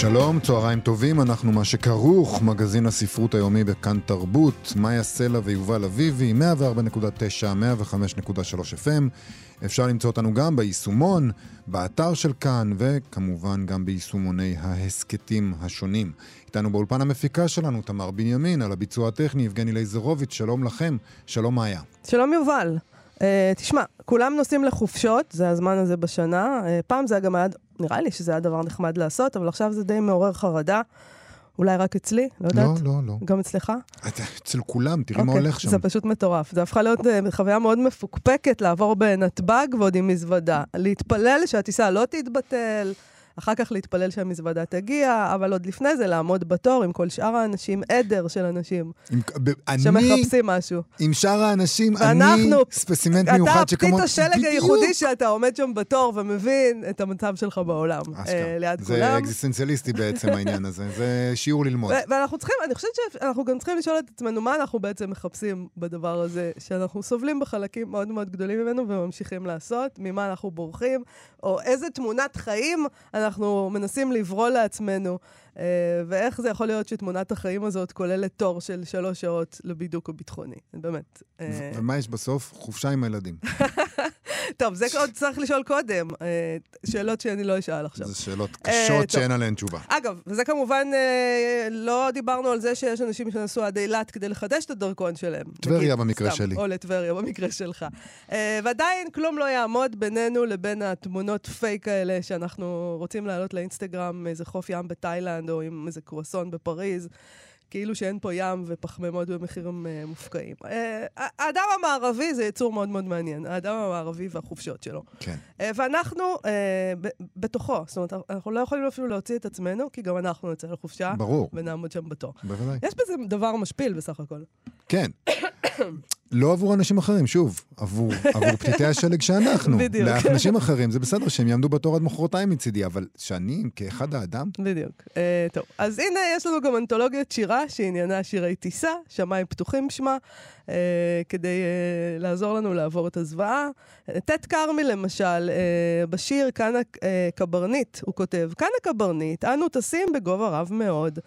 שלום, צהריים טובים, אנחנו מה שכרוך, מגזין הספרות היומי בכאן תרבות, מאיה סלע ויובל אביבי, 104.9, 105.3 FM. אפשר למצוא אותנו גם ביישומון, באתר של כאן, וכמובן גם ביישומוני ההסכתים השונים. איתנו באולפן המפיקה שלנו, תמר בנימין, על הביצוע הטכני, יבגני לייזרוביץ', שלום לכם, שלום מאיה. שלום יובל. Uh, תשמע, כולם נוסעים לחופשות, זה הזמן הזה בשנה. Uh, פעם זה גם היה, נראה לי שזה היה דבר נחמד לעשות, אבל עכשיו זה די מעורר חרדה. אולי רק אצלי, לא יודעת. לא, לא, לא. גם אצלך? אצל כולם, תראי מה הולך שם. זה פשוט מטורף. זה הפכה להיות uh, חוויה מאוד מפוקפקת לעבור בנתב"ג ועוד עם מזוודה. להתפלל שהטיסה לא תתבטל. אחר כך להתפלל שהמזוודה תגיע, אבל עוד לפני זה לעמוד בתור עם כל שאר האנשים, עדר של אנשים עם, ב, שמחפשים אני, משהו. עם שאר האנשים, ואנחנו, אני ספסימנט מיוחד שכמות... אתה פתית השלג הייחודי שאתה עומד שם בתור ומבין את המצב שלך בעולם. אה, ליד זה כולם. זה אקזיסטנציאליסטי בעצם העניין הזה, זה שיעור ללמוד. ואנחנו צריכים, אני חושבת שאנחנו גם צריכים לשאול את עצמנו מה אנחנו בעצם מחפשים בדבר הזה, שאנחנו סובלים בחלקים מאוד מאוד גדולים ממנו וממשיכים לעשות, ממה אנחנו בורחים, או איזה תמונת חיים אנחנו מנסים לברוא לעצמנו, אה, ואיך זה יכול להיות שתמונת החיים הזאת כוללת תור של שלוש שעות לבידוק הביטחוני, באמת. אה. ומה יש בסוף? חופשה עם הילדים. טוב, זה עוד צריך לשאול קודם. אה, שאלות שאני לא אשאל עכשיו. זה שאלות קשות שאין עליהן תשובה. אגב, וזה כמובן, לא דיברנו על זה שיש אנשים שנסעו עד אילת כדי לחדש את הדרכון שלהם. טבריה במקרה שלי. או לטבריה במקרה שלך. ועדיין כלום לא יעמוד בינינו לבין התמונות פייק האלה שאנחנו רוצים להעלות לאינסטגרם, איזה חוף ים בתאילנד. או עם איזה קרואסון בפריז. כאילו שאין פה ים ופחמימות במחירים uh, מופקעים. Uh, האדם המערבי זה יצור מאוד מאוד מעניין, האדם המערבי והחופשות שלו. כן. Uh, ואנחנו ב- בתוכו, זאת אומרת, אנחנו לא יכולים אפילו להוציא את עצמנו, כי גם אנחנו נצא לחופשה. ברור. ונעמוד שם בתור. בוודאי. יש בזה דבר משפיל בסך הכל. כן. לא עבור אנשים אחרים, שוב, עבור, עבור פתיתי השלג שאנחנו. בדיוק. לאנשים אחרים זה בסדר שהם יעמדו בתור עד מחרתיים מצידי, אבל שאני, כאחד האדם... בדיוק. Uh, טוב, אז הנה, יש לנו גם אנתולוגיית שירה שעניינה שירי טיסה, שמיים פתוחים שמה, uh, כדי uh, לעזור לנו לעבור את הזוועה. ט' כרמי למשל, uh, בשיר כאן הקברניט, הוא כותב, כאן הקברניט, אנו טסים בגובה רב מאוד.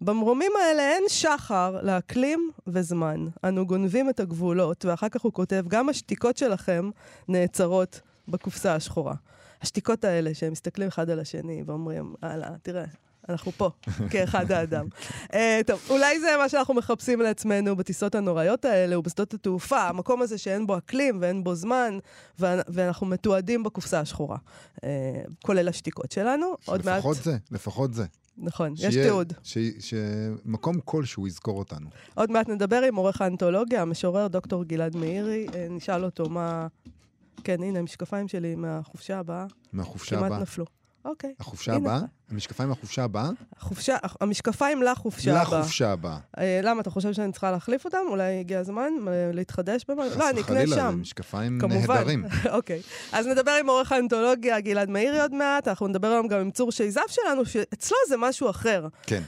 במרומים האלה אין שחר לאקלים וזמן. אנו גונבים את הגבולות, ואחר כך הוא כותב, גם השתיקות שלכם נעצרות בקופסה השחורה. השתיקות האלה, שהם מסתכלים אחד על השני ואומרים, הלאה, תראה, אנחנו פה, כאחד האדם. uh, טוב, אולי זה מה שאנחנו מחפשים לעצמנו בטיסות הנוראיות האלה, ובשדות התעופה, המקום הזה שאין בו אקלים ואין בו זמן, ואנחנו מתועדים בקופסה השחורה. Uh, כולל השתיקות שלנו. עוד מעט... לפחות זה, לפחות זה. נכון, יש תיעוד. שמקום כלשהו יזכור אותנו. עוד מעט נדבר עם עורך האנתולוגיה, המשורר דוקטור גלעד מאירי, אה, נשאל אותו מה... כן, הנה, המשקפיים שלי מהחופשה הבאה. מהחופשה הבאה. כמעט נפלו. אוקיי. החופשה הבאה? המשקפיים מהחופשה הבאה? החופשה, המשקפיים לחופשה הבאה. לחופשה הבאה. אה, למה, אתה חושב שאני צריכה להחליף אותם? אולי הגיע הזמן להתחדש במה? לא, אני אקנה שם. חס וחלילה, משקפיים נהדרים. אוקיי. אז נדבר עם עורך האנתולוגיה גלעד מאירי עוד מעט, אנחנו נדבר היום גם עם צור שייזף שלנו, שאצלו זה משהו אחר. כן.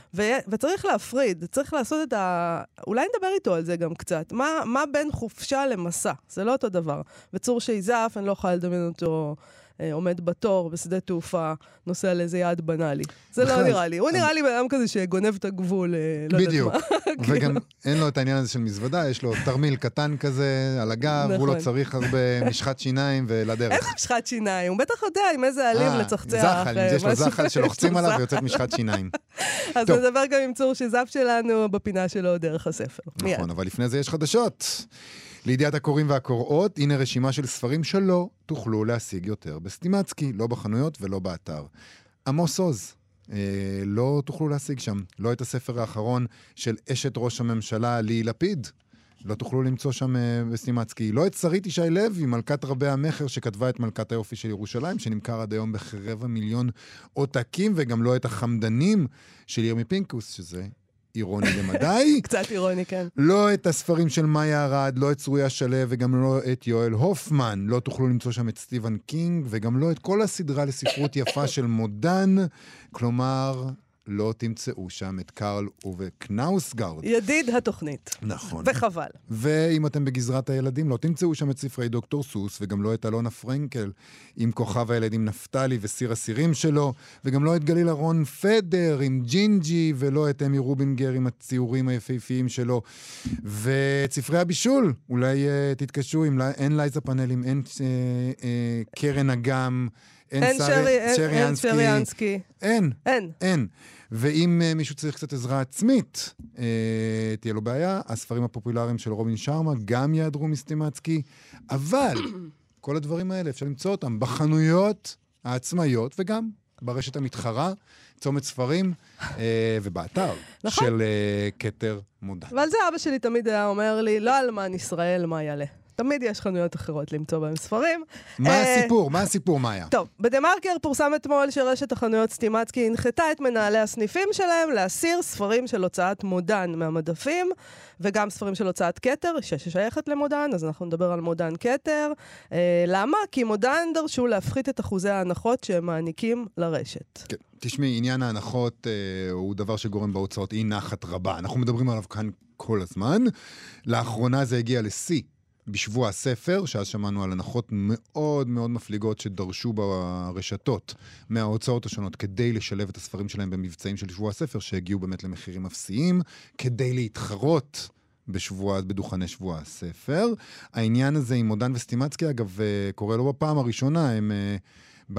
וצריך להפריד, צריך לעשות את ה... אולי נדבר איתו על זה גם קצת. מה, מה בין חופשה למסע? זה לא אותו דבר. וצור שייזף, אני לא יכולה לדמיין אותו... אה, עומד בתור בשדה תעופה, נוסע לאיזה יעד בנאלי. זה לא נראה לי. הוא נראה לי בן אדם כזה שגונב את הגבול, אה, לא יודעת מה. בדיוק. וגם אין לו את העניין הזה של מזוודה, יש לו תרמיל קטן כזה על הגב, הוא לא נכון. צריך הרבה משחת שיניים ולדרך. איך משחת שיניים? הוא בטח יודע עם איזה עלים אה, לצחצח. זחל, יש לו זחל שלוחצים עליו ויוצאת משחת שיניים. אז נדבר גם עם צור שזף שלנו בפינה שלו דרך הספר. נכון, אבל לפני זה יש חדשות. לידיעת הקוראים והקוראות, הנה רשימה של ספרים שלא תוכלו להשיג יותר בסטימצקי, לא בחנויות ולא באתר. עמוס עוז, אה, לא תוכלו להשיג שם. לא את הספר האחרון של אשת ראש הממשלה ליהי לפיד. לא תוכלו למצוא שם אה, בסטימצקי. לא את שרית ישי לוי, מלכת רבי המכר, שכתבה את מלכת היופי של ירושלים, שנמכר עד היום בכרבע מיליון עותקים, וגם לא את החמדנים של ירמי פינקוס, שזה אירוני למדי. קצת אירוני, כן. לא את הספרים של מאיה ארד, לא את צרויה שלו וגם לא את יואל הופמן. לא תוכלו למצוא שם את סטיבן קינג, וגם לא את כל הסדרה לספרות יפה של מודן. כלומר, לא תמצאו שם את קרל אובה קנאוסגרד. ידיד התוכנית. נכון. וחבל. ואם אתם בגזרת הילדים, לא תמצאו שם את ספרי דוקטור סוס, וגם לא את אלונה פרנקל עם כוכב הילדים נפתלי וסיר הסירים שלו, וגם לא את גלילה רון פדר עם ג'ינג'י, ולא את אמי רובינגר עם הציורים היפהפיים שלו. ואת ספרי הבישול, אולי uh, תתקשו עם אין ליזה פאנלים, אין uh, uh, קרן אגם. אין, אין שרי, אין שרי אנסקי. אין. אין. אין. ואם uh, מישהו צריך קצת עזרה עצמית, uh, תהיה לו בעיה. הספרים הפופולריים של רובין שארמה גם יעדרו מסטימצקי, אבל כל הדברים האלה, אפשר למצוא אותם בחנויות העצמאיות וגם ברשת המתחרה, צומת ספרים, uh, ובאתר נכון. של כתר מודע. ועל זה אבא שלי תמיד היה אומר לי, לא אלמן ישראל, מה יעלה. תמיד יש חנויות אחרות למצוא בהם ספרים. מה אה, הסיפור? מה הסיפור, מאיה? טוב, בדה-מרקר פורסם אתמול שרשת החנויות סטימצקי הנחתה את מנהלי הסניפים שלהם להסיר ספרים של הוצאת מודן מהמדפים, וגם ספרים של הוצאת כתר, ששייכת למודן, אז אנחנו נדבר על מודן כתר. אה, למה? כי מודן דרשו להפחית את אחוזי ההנחות שהם מעניקים לרשת. כן. תשמעי, עניין ההנחות אה, הוא דבר שגורם בהוצאות אי נחת רבה. אנחנו מדברים עליו כאן כל הזמן. לאחרונה זה הגיע לשיא. בשבוע הספר, שאז שמענו על הנחות מאוד מאוד מפליגות שדרשו ברשתות מההוצאות השונות כדי לשלב את הספרים שלהם במבצעים של שבוע הספר, שהגיעו באמת למחירים אפסיים, כדי להתחרות. בשבוע, בדוכני שבוע הספר. העניין הזה עם מודן וסטימצקי, אגב, אה, קורה לא בפעם הראשונה, הם אה,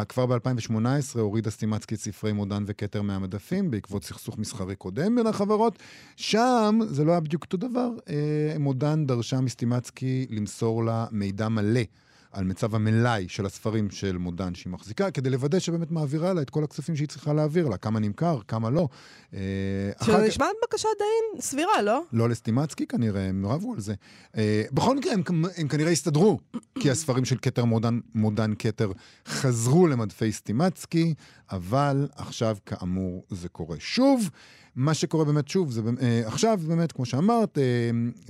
כבר ב-2018 הורידה סטימצקי את ספרי מודן וכתר מהמדפים בעקבות סכסוך מסחרי קודם בין החברות. שם זה לא היה בדיוק אותו דבר. אה, מודן דרשה מסטימצקי למסור לה מידע מלא. על מצב המלאי של הספרים של מודן שהיא מחזיקה, כדי לוודא שבאמת מעבירה לה את כל הכספים שהיא צריכה להעביר לה, כמה נמכר, כמה לא. אה, שזה נשמע בקשה די סבירה, לא? לא לסטימצקי כנראה, הם רבו על זה. אה, בכל מקרה, הם, הם כנראה הסתדרו, כי הספרים של כתר מודן, מודן כתר חזרו למדפי סטימצקי, אבל עכשיו כאמור זה קורה שוב. מה שקורה באמת, שוב, זה אה, עכשיו באמת, כמו שאמרת, אה,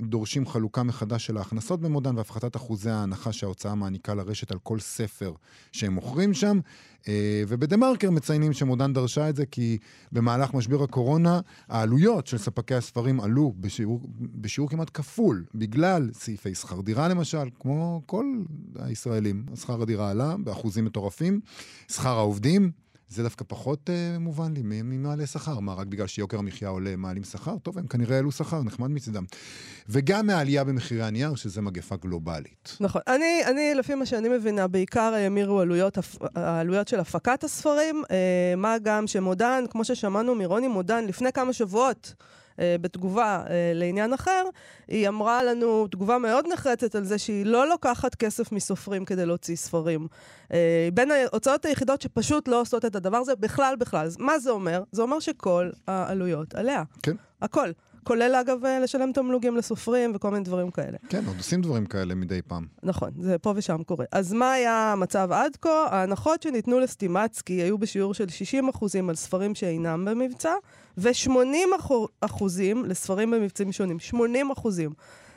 דורשים חלוקה מחדש של ההכנסות במודן והפחתת אחוזי ההנחה שההוצאה מעניקה לרשת על כל ספר שהם מוכרים שם. אה, ובדה מרקר מציינים שמודן דרשה את זה כי במהלך משבר הקורונה העלויות של ספקי הספרים עלו בשיעור, בשיעור כמעט כפול, בגלל סעיפי שכר דירה למשל, כמו כל הישראלים. שכר הדירה עלה באחוזים מטורפים, שכר העובדים. זה דווקא פחות uh, מובן לי, מי מעלה שכר? מה, רק בגלל שיוקר המחיה עולה מעלים שכר? טוב, הם כנראה העלו שכר, נחמד מצידם. וגם מהעלייה במחירי הנייר, שזה מגפה גלובלית. נכון. אני, אני, לפי מה שאני מבינה, בעיקר האמירו עלויות, העלויות של הפקת הספרים, uh, מה גם שמודן, כמו ששמענו מרוני מודן לפני כמה שבועות, אה, בתגובה אה, לעניין אחר, היא אמרה לנו תגובה מאוד נחרצת על זה שהיא לא לוקחת כסף מסופרים כדי להוציא ספרים. אה, בין ההוצאות היחידות שפשוט לא עושות את הדבר הזה בכלל בכלל. מה זה אומר? זה אומר שכל העלויות עליה. כן. הכל. כולל אגב לשלם תמלוגים לסופרים וכל מיני דברים כאלה. כן, עוד עושים דברים כאלה מדי פעם. נכון, זה פה ושם קורה. אז מה היה המצב עד כה? ההנחות שניתנו לסטימצקי היו בשיעור של 60% על ספרים שאינם במבצע, ו-80% לספרים במבצעים שונים. 80 אחוזים.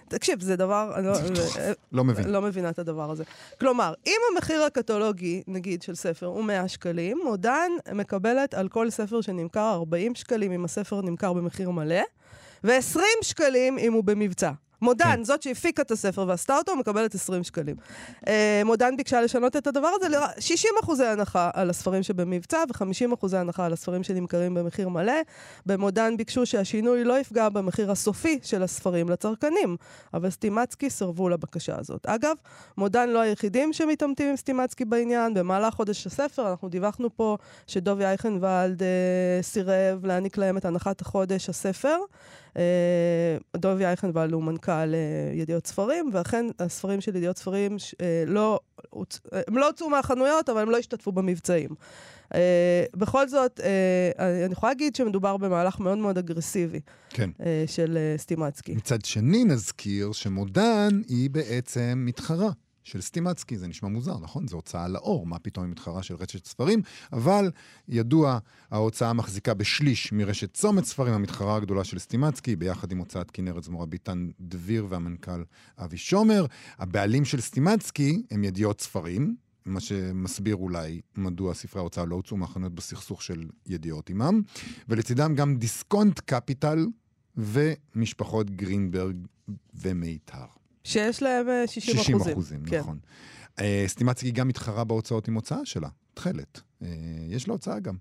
תקשיב, זה דבר... לא, לא מבין. לא מבינה את הדבר הזה. כלומר, אם המחיר הקטולוגי, נגיד, של ספר הוא 100 שקלים, מודן מקבלת על כל ספר שנמכר 40 שקלים אם הספר נמכר במחיר מלא, ו-20 שקלים אם הוא במבצע. מודן, כן. זאת שהפיקה את הספר ועשתה אותו, מקבלת 20 שקלים. אה, מודן ביקשה לשנות את הדבר הזה ל-60 אחוזי הנחה על הספרים שבמבצע ו-50 אחוזי הנחה על הספרים שנמכרים במחיר מלא. במודן ביקשו שהשינוי לא יפגע במחיר הסופי של הספרים לצרכנים, אבל סטימצקי סרבו לבקשה הזאת. אגב, מודן לא היחידים שמתעמתים עם סטימצקי בעניין. במהלך חודש הספר אנחנו דיווחנו פה שדובי אייכנוולד אה, סירב להעניק להם את הנחת החודש הספר. אה, דובי אייכנוולד הוא מנכ"ל אה, ידיעות ספרים, ואכן הספרים של ידיעות ספרים אה, לא, הם לא הוצאו מהחנויות, אבל הם לא השתתפו במבצעים. Uh, בכל זאת, uh, אני יכולה להגיד שמדובר במהלך מאוד מאוד אגרסיבי כן. uh, של uh, סטימצקי. מצד שני, נזכיר שמודן היא בעצם מתחרה של סטימצקי. זה נשמע מוזר, נכון? זו הוצאה לאור, מה פתאום היא מתחרה של רשת ספרים? אבל ידוע, ההוצאה מחזיקה בשליש מרשת צומת ספרים, המתחרה הגדולה של סטימצקי, ביחד עם הוצאת כנרת זמורה ביטן דביר והמנכ"ל אבי שומר. הבעלים של סטימצקי הם ידיעות ספרים, מה שמסביר אולי מדוע ספרי ההוצאה לא הוצאו מהחנויות בסכסוך של ידיעות עימם, ולצידם גם דיסקונט קפיטל ומשפחות גרינברג ומיתר. שיש להם אה, 60 אחוזים. 60 אחוזים, כן. נכון. אה, סטימצקי גם מתחרה בהוצאות עם הוצאה שלה, תכלת. אה, יש לה הוצאה גם.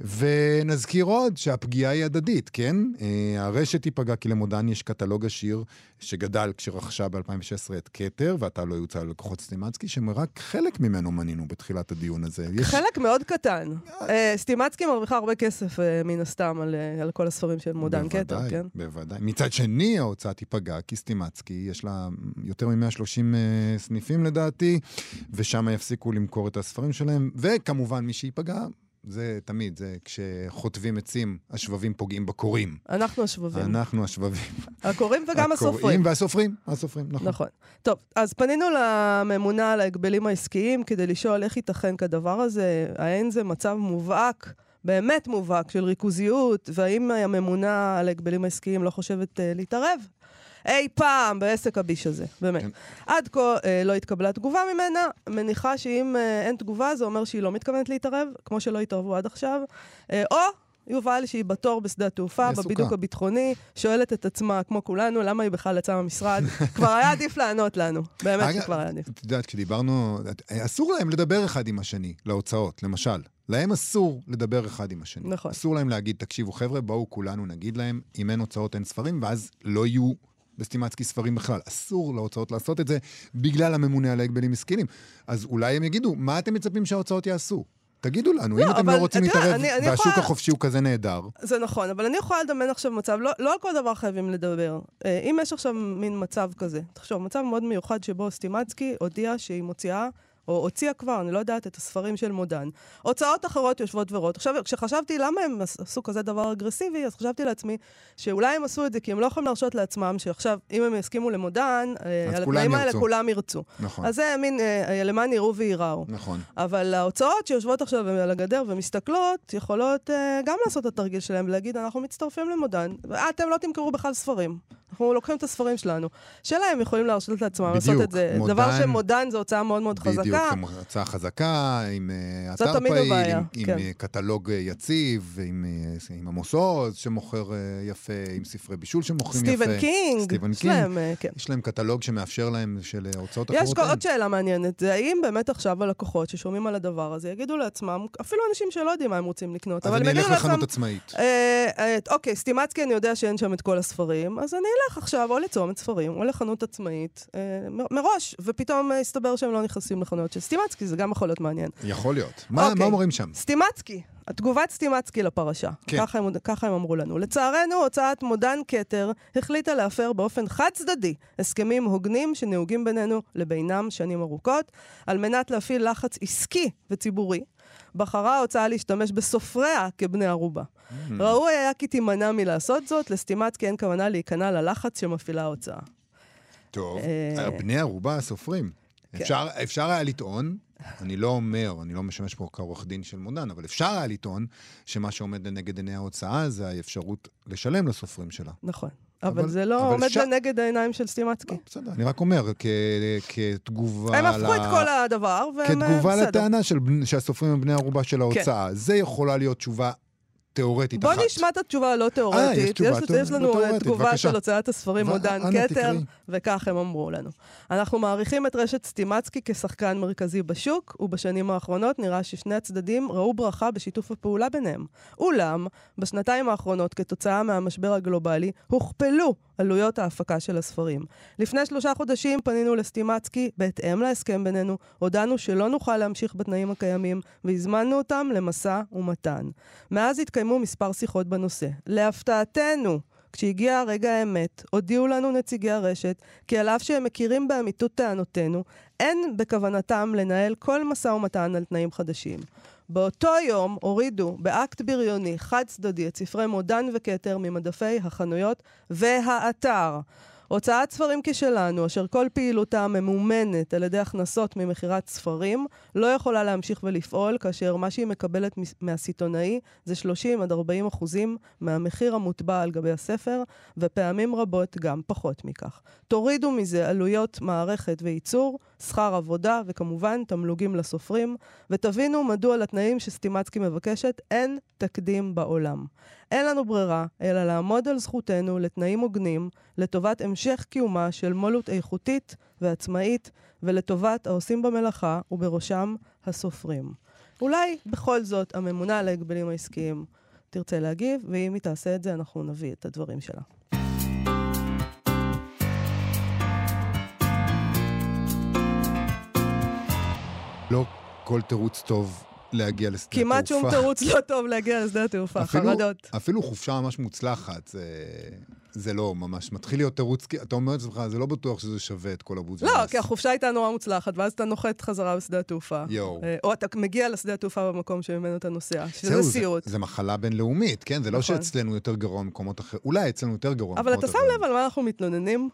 ונזכיר עוד שהפגיעה היא הדדית, כן? אה, הרשת תיפגע כי למודן יש קטלוג עשיר שגדל כשרכשה ב-2016 את כתר, ועתה לא יוצא ללקוחות סטימצקי, שרק חלק ממנו מנינו בתחילת הדיון הזה. יש... חלק מאוד קטן. אה, סטימצקי מרוויחה הרבה כסף, מן הסתם, על, על כל הספרים של מודן כתר, כן? בוודאי. מצד שני, ההוצאה תיפגע, כי סטימצקי, יש לה יותר מ-130 סניפים לדעתי, ושם יפסיקו למכור את הספרים שלהם, וכמובן, מי שייפגע, זה תמיד, זה כשחוטבים עצים, השבבים פוגעים בקורים. אנחנו השבבים. אנחנו השבבים. הקוראים וגם הסופרים. הקוראים והסופרים, הסופרים, נכון. נכון. טוב, אז פנינו לממונה על ההגבלים העסקיים כדי לשאול איך ייתכן כדבר הזה, האין זה מצב מובהק, באמת מובהק, של ריכוזיות, והאם הממונה על ההגבלים העסקיים לא חושבת אה, להתערב אי פעם בעסק הביש הזה, באמת. כן. עד כה אה, לא התקבלה תגובה ממנה, מניחה שאם אה, אין תגובה זה אומר שהיא לא מתכוונת להתערב, כמו שלא התערבו עד עכשיו, אה, או... יובל, שהיא בתור בשדה התעופה. בבידוק הביטחוני, שואלת את עצמה, כמו כולנו, למה היא בכלל יצאה מהמשרד. כבר היה עדיף לענות לנו. באמת שכבר היה עדיף. את יודעת, כשדיברנו, אסור להם לדבר אחד עם השני, להוצאות, למשל. להם אסור לדבר אחד עם השני. נכון. אסור להם להגיד, תקשיבו, חבר'ה, בואו כולנו נגיד להם, אם אין הוצאות אין ספרים, ואז לא יהיו בסטימצקי ספרים בכלל. אסור להוצאות לעשות את זה בגלל הממונה על ההגבלים עסקיים. אז אולי הם יגידו, מה אתם מצפים שההוצאות יעשו? תגידו לנו, לא, אם אתם לא רוצים להתערב, אני- אני והשוק יכולה- החופשי הוא כזה נהדר, זה נכון, אבל אני יכולה לדמיין עכשיו מצב, לא, לא על כל דבר חייבים לדבר. אה, אם יש עכשיו מין מצב כזה, תחשוב, מצב מאוד מיוחד שבו סטימצקי הודיעה שהיא מוציאה, או הוציאה כבר, אני לא יודעת, את הספרים של מודן. הוצאות אחרות יושבות ורות. עכשיו, כשחשבתי למה הם עש- עשו כזה דבר אגרסיבי, אז חשבתי לעצמי שאולי הם עשו את זה כי הם לא יכולים להרשות לעצמם שעכשיו, אם הם יסכימו למודן, אה, על התנאים האלה. כולם ירצו. נכון, אז זה מין, אה, למען יראו וייראו. נכון. אבל ההוצאות שיושבות עכשיו על הגדר ומסתכלות, יכולות uh, גם לעשות את התרגיל שלהם ולהגיד, אנחנו מצטרפים למודן, ואתם לא תמכרו בכלל ספרים. אנחנו לוקחים את הספרים שלנו. שאלה הם יכולים להרשות לעצמם לעשות בדיוק. את זה. מודן- דבר שמודן זו הוצאה מאוד מאוד בדיוק, חזקה. עם הצעה חזקה, עם אה, אתר פעיל, עם, עם כן. אה, קטלוג אה, יציב, עם, עם עמוס עוז שמוכר יפה, עם ספרי בישול שמוכרים יפה. סטיבן קינג, סטיבן יש קינג. להם, כן. יש להם קטלוג שמאפשר להם של הוצאות יש אחרות. כל- אין. עוד שאלה מעניינת, זה האם באמת עכשיו הלקוחות ששומעים על הדבר הזה יגידו לעצמם, אפילו אנשים שלא יודעים מה הם רוצים לקנות, אבל אני הם אלך יגידו לעצמם, לחנות עצמאית. אה, אה, אוקיי, סטימצקי, אני יודע שאין שם את כל הספרים, אז אני אלך עכשיו או לצומת ספרים או לחנות עצמאית אה, מ- מראש, ופתאום יסתבר שהם לא נכנסים לחנויות של סטימצקי, זה גם יכול להיות מעניין. יכול להיות. מה אוקיי. מה אומרים שם? סטימצקי, תגובת סטימצקי לפרשה. כן. ככה, הם, ככה הם אמרו לנו. לצערנו, הוצאת מודן כתר החליטה להפר באופן חד-צדדי הסכמים הוגנים שנהוגים בינינו לבינם שנים ארוכות, על מנת להפעיל לחץ עסקי וציבורי. בחרה ההוצאה להשתמש בסופריה כבני ערובה. Mm. ראוי היה כי תימנע מלעשות זאת, לסטימצקי אין כוונה להיכנע ללחץ שמפעילה ההוצאה. טוב, אה, בני ערובה הסופרים. כן. אפשר, אפשר היה לטעון, אני לא אומר, אני לא משמש פה כעורך דין של מודן, אבל אפשר היה לטעון שמה שעומד לנגד עיני ההוצאה זה האפשרות לשלם לסופרים שלה. נכון. אבל, אבל- זה לא אבל עומד אפשר- לנגד העיניים של סטימצקי. לא, בסדר, אני רק אומר, כ, כתגובה הם הפכו את ל- כל הדבר, והם כתגובה בסדר. כן. לטענה של, שהסופרים הם בני ערובה של ההוצאה. זה יכולה להיות תשובה תיאורטית בוא אחת. נשמע את התשובה הלא אה, תיאורטית. יש תשובה יש, תיאור- יש לא לנו אה, תיאורטית, תגובה בבקשה. של הוצאת הספרים אנא, כתר. וכך הם אמרו לנו. אנחנו מעריכים את רשת סטימצקי כשחקן מרכזי בשוק, ובשנים האחרונות נראה ששני הצדדים ראו ברכה בשיתוף הפעולה ביניהם. אולם, בשנתיים האחרונות, כתוצאה מהמשבר הגלובלי, הוכפלו עלויות ההפקה של הספרים. לפני שלושה חודשים פנינו לסטימצקי, בהתאם להסכם בינינו, הודענו שלא נוכל להמשיך בתנאים הקיימים, והזמנו אותם למשא ומתן. מאז התקיימו מספר שיחות בנושא. להפתעתנו, כשהגיע רגע האמת, הודיעו לנו נציגי הרשת כי על אף שהם מכירים באמיתות טענותינו, אין בכוונתם לנהל כל משא ומתן על תנאים חדשים. באותו יום הורידו באקט בריוני חד צדדי את ספרי מודן וכתר ממדפי החנויות והאתר. הוצאת ספרים כשלנו, אשר כל פעילותה ממומנת על ידי הכנסות ממכירת ספרים, לא יכולה להמשיך ולפעול, כאשר מה שהיא מקבלת מהסיטונאי זה 30 עד 40 אחוזים מהמחיר המוטבע על גבי הספר, ופעמים רבות גם פחות מכך. תורידו מזה עלויות מערכת וייצור, שכר עבודה וכמובן תמלוגים לסופרים, ותבינו מדוע לתנאים שסטימצקי מבקשת אין תקדים בעולם. אין לנו ברירה אלא לעמוד על זכותנו לתנאים הוגנים, לטובת המשך קיומה של מו"לות איכותית ועצמאית, ולטובת העושים במלאכה, ובראשם הסופרים. אולי בכל זאת הממונה על ההגבלים העסקיים תרצה להגיב, ואם היא תעשה את זה, אנחנו נביא את הדברים שלה. לא כל תירוץ טוב להגיע לשדה התעופה. כמעט שום תירוץ לא טוב להגיע לשדה התעופה, חרדות. אפילו חופשה ממש מוצלחת, זה, זה לא ממש. מתחיל להיות תירוץ, אתה אומר לעצמך, זה לא בטוח שזה שווה את כל הבוז'נס. לא, כי החופשה הייתה נורא מוצלחת, ואז אתה נוחת חזרה בשדה התעופה. יואו. אה, או אתה מגיע לשדה התעופה במקום שממנו אתה נוסע, שזה סיוט. זה, זה מחלה בינלאומית, כן? זה לא נכון. שאצלנו יותר גרוע ממקומות אחרים. אולי אצלנו יותר גרוע ממקומות אחרים. אבל אתה שם לב על מה אנחנו מתלוננים?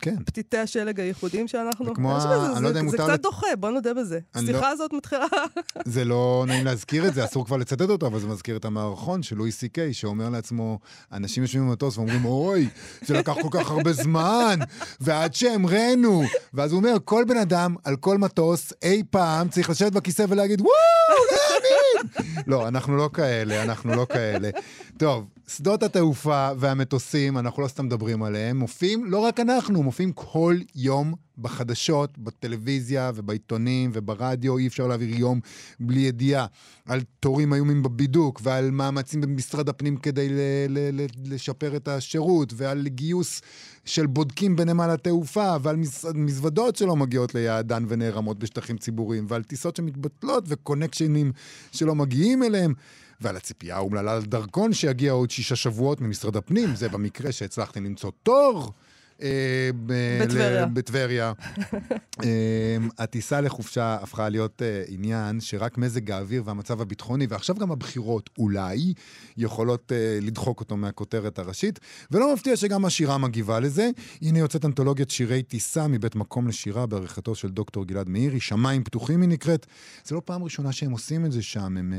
כן. פתיתי השלג הייחודיים שאנחנו... כמו ה... אני לא יודע אם מותר... זה קצת דוחה, בוא נודה בזה. השיחה לא... הזאת מתחילה... זה לא נעים להזכיר את זה, אסור כבר לצטט אותו, אבל זה מזכיר את המערכון של לואי סי קיי, שאומר לעצמו, אנשים יושבים במטוס ואומרים, אוי, זה לקח כל כך הרבה זמן, ועד שהמראנו. ואז הוא אומר, כל בן אדם על כל מטוס אי פעם צריך לשבת בכיסא ולהגיד, וואו! לא, אנחנו לא כאלה, אנחנו לא כאלה. טוב, שדות התעופה והמטוסים, אנחנו לא סתם מדברים עליהם, מופיעים, לא רק אנחנו, מופיעים כל יום בחדשות, בטלוויזיה ובעיתונים וברדיו, אי אפשר להעביר יום בלי ידיעה על תורים איומים בבידוק ועל מאמצים במשרד הפנים כדי ל- ל- ל- לשפר את השירות ועל גיוס של בודקים בנמל התעופה ועל מזוודות שלא מגיעות ליעדן ונערמות בשטחים ציבוריים ועל טיסות שמתבטלות וקונקשנים שלא מגיעים אליהם. ועל הציפייה האומללה לדרכון שיגיע עוד שישה שבועות ממשרד הפנים, זה במקרה שהצלחתם למצוא תור. אה, בטבריה. אה, הטיסה לחופשה הפכה להיות אה, עניין שרק מזג האוויר והמצב הביטחוני, ועכשיו גם הבחירות אולי, יכולות לדחוק אותו מהכותרת הראשית. ולא מפתיע שגם השירה מגיבה לזה. הנה יוצאת אנתולוגיית שירי טיסה מבית מקום לשירה בעריכתו של דוקטור גלעד מאירי, שמיים פתוחים היא נקראת. זה לא פעם ראשונה שהם עושים את זה שם, הם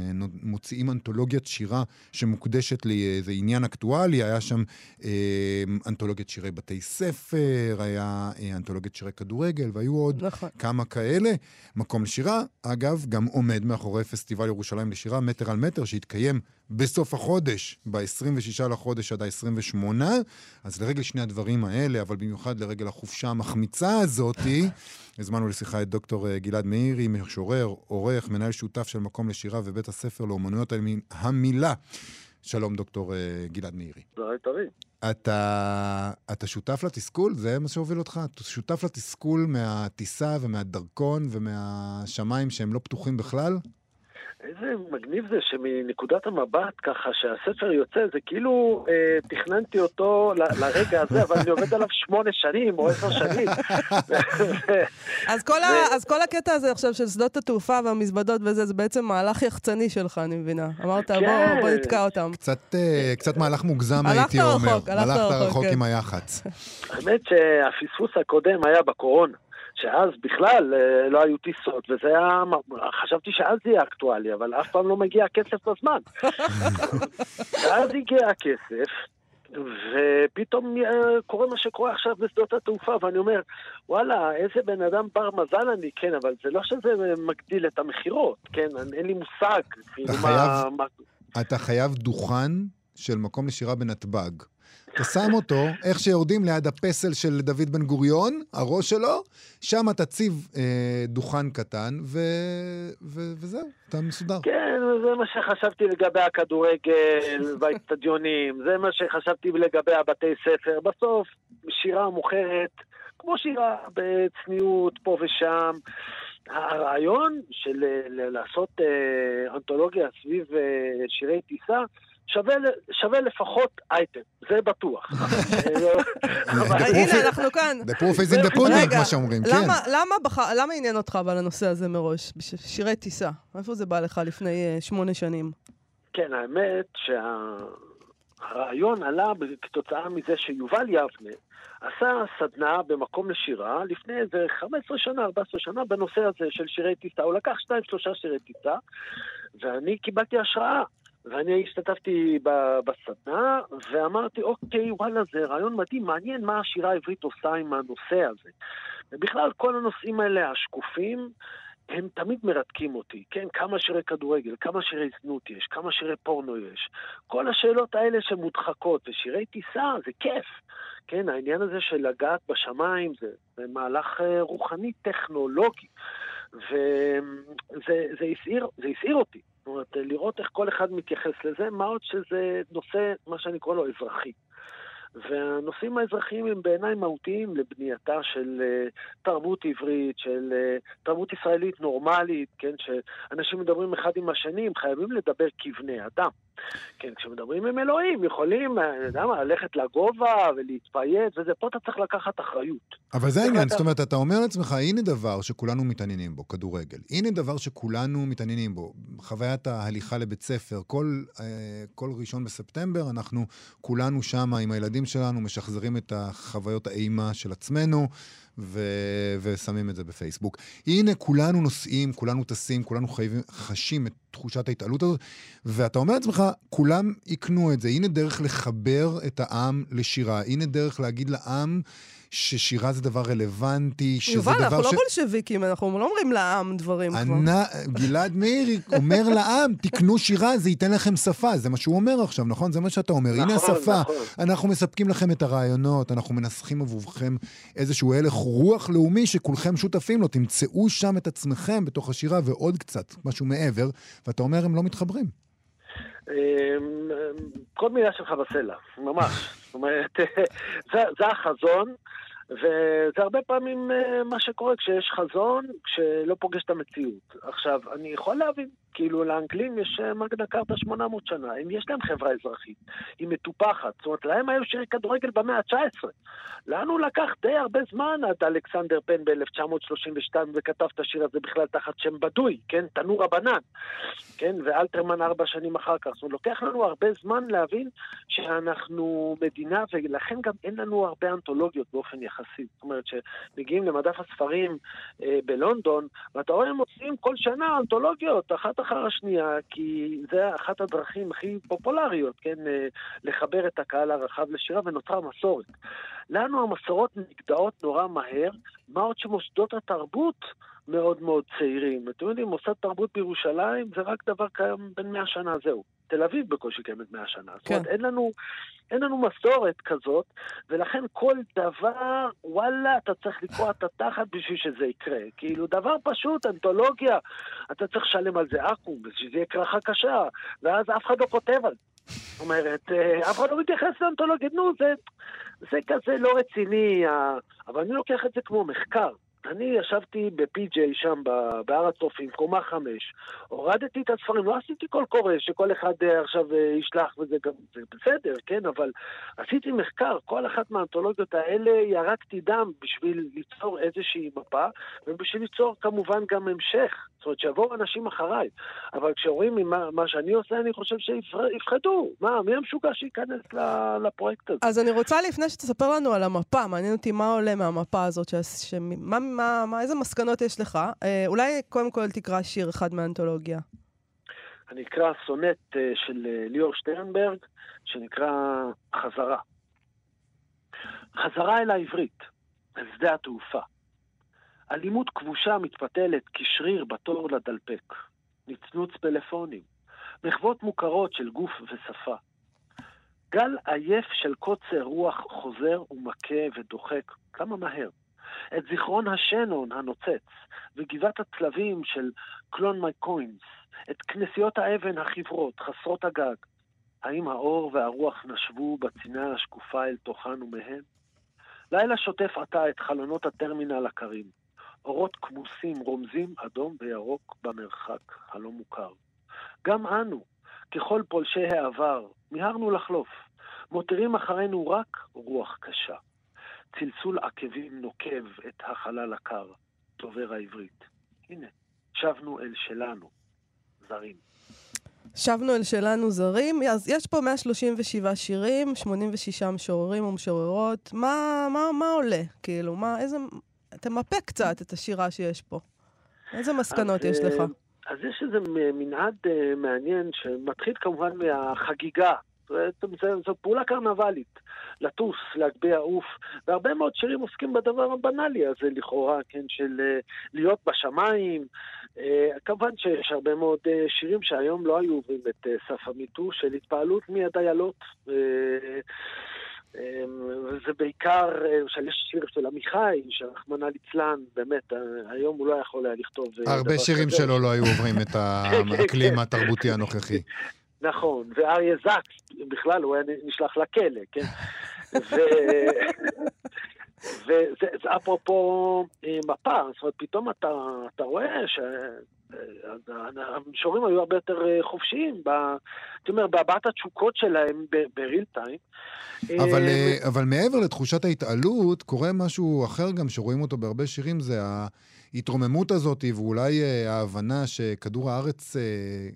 מוציאים אנתולוגיית שירה שמוקדשת לאיזה עניין אקטואלי, היה שם אנתולוגיית שירי בתי ספר. ספר, היה אה, אנתולוגיית שירי כדורגל, והיו עוד נכון. כמה כאלה. מקום לשירה, אגב, גם עומד מאחורי פסטיבל ירושלים לשירה, מטר על מטר, שהתקיים בסוף החודש, ב-26 לחודש עד ה-28. אז לרגל שני הדברים האלה, אבל במיוחד לרגל החופשה המחמיצה הזאתי, הזמנו לשיחה את דוקטור אה, גלעד מאירי, משורר, עורך, מנהל שותף של מקום לשירה ובית הספר לאומנויות המילה. שלום, דוקטור אה, גלעד מאירי. צהריים טובים. אתה, אתה שותף לתסכול? זה מה שהוביל אותך? אתה שותף לתסכול מהטיסה ומהדרכון ומהשמיים שהם לא פתוחים בכלל? איזה מגניב זה שמנקודת המבט ככה שהספר יוצא, זה כאילו אה, תכננתי אותו ל- לרגע הזה, אבל אני עובד עליו שמונה שנים או עשר שנים. אז, כל. ה- אז כל הקטע הזה עכשיו של שדות התעופה והמזוודות וזה, זה בעצם מהלך יחצני שלך, אני מבינה. אמרת, כן. בוא, בוא נתקע אותם. קצת, אה, קצת מהלך מוגזם, הייתי אומר. הלכת רחוק, הלכת רחוק, רחוק כן. עם היח"צ. האמת שהפספוס הקודם היה בקורונה. שאז בכלל אה, לא היו טיסות, וזה היה, חשבתי שאז זה יהיה אקטואלי, אבל אף פעם לא מגיע הכסף בזמן. ואז הגיע הכסף, ופתאום אה, קורה מה שקורה עכשיו בשדות התעופה, ואני אומר, וואלה, איזה בן אדם בר מזל אני, כן, אבל זה לא שזה מגדיל את המכירות, כן, אין לי מושג. אתה חייב, מה... אתה חייב דוכן של מקום לשירה בנתב"ג. אתה שם אותו, איך שיורדים ליד הפסל של דוד בן גוריון, הראש שלו, שם תציב אה, דוכן קטן, ו... ו... וזהו, אתה מסודר. כן, זה מה שחשבתי לגבי הכדורגל והאצטדיונים, זה מה שחשבתי לגבי הבתי ספר. בסוף, שירה מוכרת, כמו שירה, בצניעות, פה ושם. הרעיון של לעשות אה, אנתולוגיה סביב אה, שירי טיסה, שווה, שווה לפחות אייטם, זה בטוח. הנה, אנחנו כאן. The proof is in the pudding, כמו שאומרים, כן. למה עניין אותך אבל הנושא הזה מראש? שירי טיסה. איפה זה בא לך לפני שמונה שנים? כן, האמת הרעיון עלה כתוצאה מזה שיובל יבנה עשה סדנה במקום לשירה לפני איזה 15 שנה, 14 שנה, בנושא הזה של שירי טיסה. הוא לקח שתיים, שלושה שירי טיסה, ואני קיבלתי השראה. ואני השתתפתי בסדנה, ואמרתי, אוקיי, וואלה, זה רעיון מדהים, מעניין מה השירה העברית עושה עם הנושא הזה. ובכלל, כל הנושאים האלה, השקופים, הם תמיד מרתקים אותי, כן? כמה שירי כדורגל, כמה שירי זנות יש, כמה שירי פורנו יש. כל השאלות האלה שמודחקות, ושירי טיסה זה כיף. כן, העניין הזה של לגעת בשמיים זה, זה מהלך אה, רוחני טכנולוגי. וזה זה הסעיר, זה הסעיר אותי. זאת אומרת, לראות איך כל אחד מתייחס לזה, מה עוד שזה נושא, מה שאני קורא לו, אזרחי. והנושאים האזרחיים הם בעיניי מהותיים לבנייתה של uh, תרבות עברית, של uh, תרבות ישראלית נורמלית, כן, שאנשים מדברים אחד עם השני, הם חייבים לדבר כבני אדם. כן, כשמדברים עם אלוהים, יכולים, אני יודע מה, ללכת לגובה ולהתפייט וזה, פה אתה צריך לקחת אחריות. אבל זה העניין, זאת אומרת, אתה אומר לעצמך, הנה דבר שכולנו מתעניינים בו, כדורגל. הנה דבר שכולנו מתעניינים בו. חוויית ההליכה לבית ספר, כל, אה, כל ראשון בספטמבר, אנחנו כולנו שם עם הילדים שלנו, משחזרים את החוויות האימה של עצמנו. ו- ושמים את זה בפייסבוק. הנה, כולנו נוסעים, כולנו טסים, כולנו חייבים, חשים את תחושת ההתעלות הזאת, ואתה אומר לעצמך, כולם יקנו את זה. הנה דרך לחבר את העם לשירה. הנה דרך להגיד לעם... ששירה זה דבר רלוונטי, שזה יובל, דבר ש... יובל, אנחנו לא בולשביקים, אנחנו לא אומרים לעם דברים כבר. גלעד מאיר אומר לעם, תקנו שירה, זה ייתן לכם שפה. זה מה שהוא אומר עכשיו, נכון? זה מה שאתה אומר. נכון, הנה השפה. נכון. אנחנו מספקים לכם את הרעיונות, אנחנו מנסחים עבורכם איזשהו הלך רוח לאומי שכולכם שותפים לו. תמצאו שם את עצמכם בתוך השירה ועוד קצת, משהו מעבר, ואתה אומר, הם לא מתחברים. אמ, כל מילה שלך בסלע, ממש. זאת אומרת, זה, זה החזון. וזה הרבה פעמים אה, מה שקורה כשיש חזון, כשלא פוגש את המציאות. עכשיו, אני יכול להבין, כאילו לאנגלים יש אה, מגנה קרתא 800 שנה, אם יש להם חברה אזרחית, היא מטופחת, זאת אומרת, להם היו שירי כדורגל במאה ה-19. לנו לקח די הרבה זמן עד אלכסנדר פן ב-1932 וכתב את השיר הזה בכלל תחת שם בדוי, כן? תנור הבנן, כן? ואלתרמן ארבע שנים אחר כך. זאת אומרת, לוקח לנו הרבה זמן להבין שאנחנו מדינה, ולכן גם אין לנו הרבה אנתולוגיות באופן יחסי. זאת אומרת, שמגיעים למדף הספרים אה, בלונדון, ואתה רואה הם מוציאים כל שנה אנתולוגיות, אחת אחר השנייה, כי זה אחת הדרכים הכי פופולריות, כן? אה, לחבר את הקהל הרחב לשירה, ונוצרה מסורת. לנו המסורות נגדעות נורא מהר, מה עוד שמוסדות התרבות מאוד מאוד צעירים. אתם יודעים, מוסד תרבות בירושלים זה רק דבר קיים בין מאה שנה, זהו. תל אביב בקושי קיימת מאה שנה. כן. זאת אומרת, אין לנו, אין לנו מסורת כזאת, ולכן כל דבר, וואלה, אתה צריך לקרוע את התחת בשביל שזה יקרה. כאילו, דבר פשוט, אנתולוגיה, אתה צריך לשלם על זה אקו"ם, בשביל זה יהיה קרחה קשה, ואז אף אחד לא כותב על זה. זאת אומרת, אה, אף אחד לא מתייחס לאנתולוגיה, נו, זה, זה כזה לא רציני, אבל אני לוקח את זה כמו מחקר. אני ישבתי בפי.ג'יי שם בהר הצופים, קומה חמש, הורדתי את הספרים, לא עשיתי קול קורא שכל אחד אה, עכשיו אה, ישלח וזה גם, זה בסדר, כן, אבל עשיתי מחקר, כל אחת מהאנתולוגיות האלה ירקתי דם בשביל ליצור איזושהי מפה, ובשביל ליצור כמובן גם המשך, זאת אומרת שיבואו אנשים אחריי, אבל כשרואים מה, מה שאני עושה, אני חושב שיפחדו, מה, מי המשוגע שייכנס לפרויקט הזה? אז אני רוצה לפני שתספר לנו על המפה, מעניין אותי מה עולה מהמפה הזאת, ש... ש... מה מה, איזה מסקנות יש לך? אה, אולי קודם כל תקרא שיר אחד מהאנתולוגיה. אני אקרא סונט אה, של אה, ליאור שטרנברג, שנקרא חזרה. חזרה אל העברית, אל שדה התעופה. אלימות כבושה מתפתלת כשריר בתור לדלפק. נצנוץ פלאפונים. מחוות מוכרות של גוף ושפה. גל עייף של קוצר רוח חוזר ומכה ודוחק, כמה מהר. את זיכרון השנון הנוצץ, וגבעת הצלבים של קלון מייקוינס, את כנסיות האבן החברות, חסרות הגג. האם האור והרוח נשבו בצינה השקופה אל תוכן ומהם? לילה שוטף עתה את חלונות הטרמינל הקרים. אורות כמוסים רומזים אדום וירוק במרחק הלא מוכר. גם אנו, ככל פולשי העבר, מיהרנו לחלוף, מותירים אחרינו רק רוח קשה. צלצול עקבים נוקב את החלל הקר, דובר העברית. הנה, שבנו אל שלנו, זרים. שבנו אל שלנו זרים, אז יש פה 137 שירים, 86 משוררים ומשוררות. מה, מה, מה עולה? כאילו, מה, איזה... תמפה קצת את השירה שיש פה. איזה מסקנות אז, יש לך? אה, אז יש איזה מנעד אה, מעניין שמתחיל כמובן מהחגיגה. זאת- זו, זו פעולה קרנבלית, לטוס, להגביה עוף, והרבה מאוד שירים עוסקים בדבר הבנאלי הזה לכאורה, כן, של אה, להיות בשמיים. אה, כמובן שיש הרבה מאוד אה, שירים שהיום לא היו עוברים את סף המיטו, של התפעלות מהדיילות. וזה בעיקר, למשל יש שיר של עמיחי, שרחמנא ליצלן, באמת, היום הוא לא יכול היה לכתוב הרבה שירים כזה. שלו לא היו עוברים את האקלים התרבותי הנוכחי. נכון, ואריה זקס, בכלל הוא היה נשלח לכלא, כן? ו... וזה זה אפרופו אה, מפה, זאת אומרת, פתאום אתה, אתה רואה שהמישורים היו הרבה יותר אה, חופשיים, ב- הייתי אומר, בהבעת התשוקות שלהם בריל טיים. אבל, אה, אבל מעבר לתחושת ההתעלות, קורה משהו אחר גם שרואים אותו בהרבה שירים, זה ההתרוממות הזאת, ואולי אה, ההבנה שכדור הארץ אה,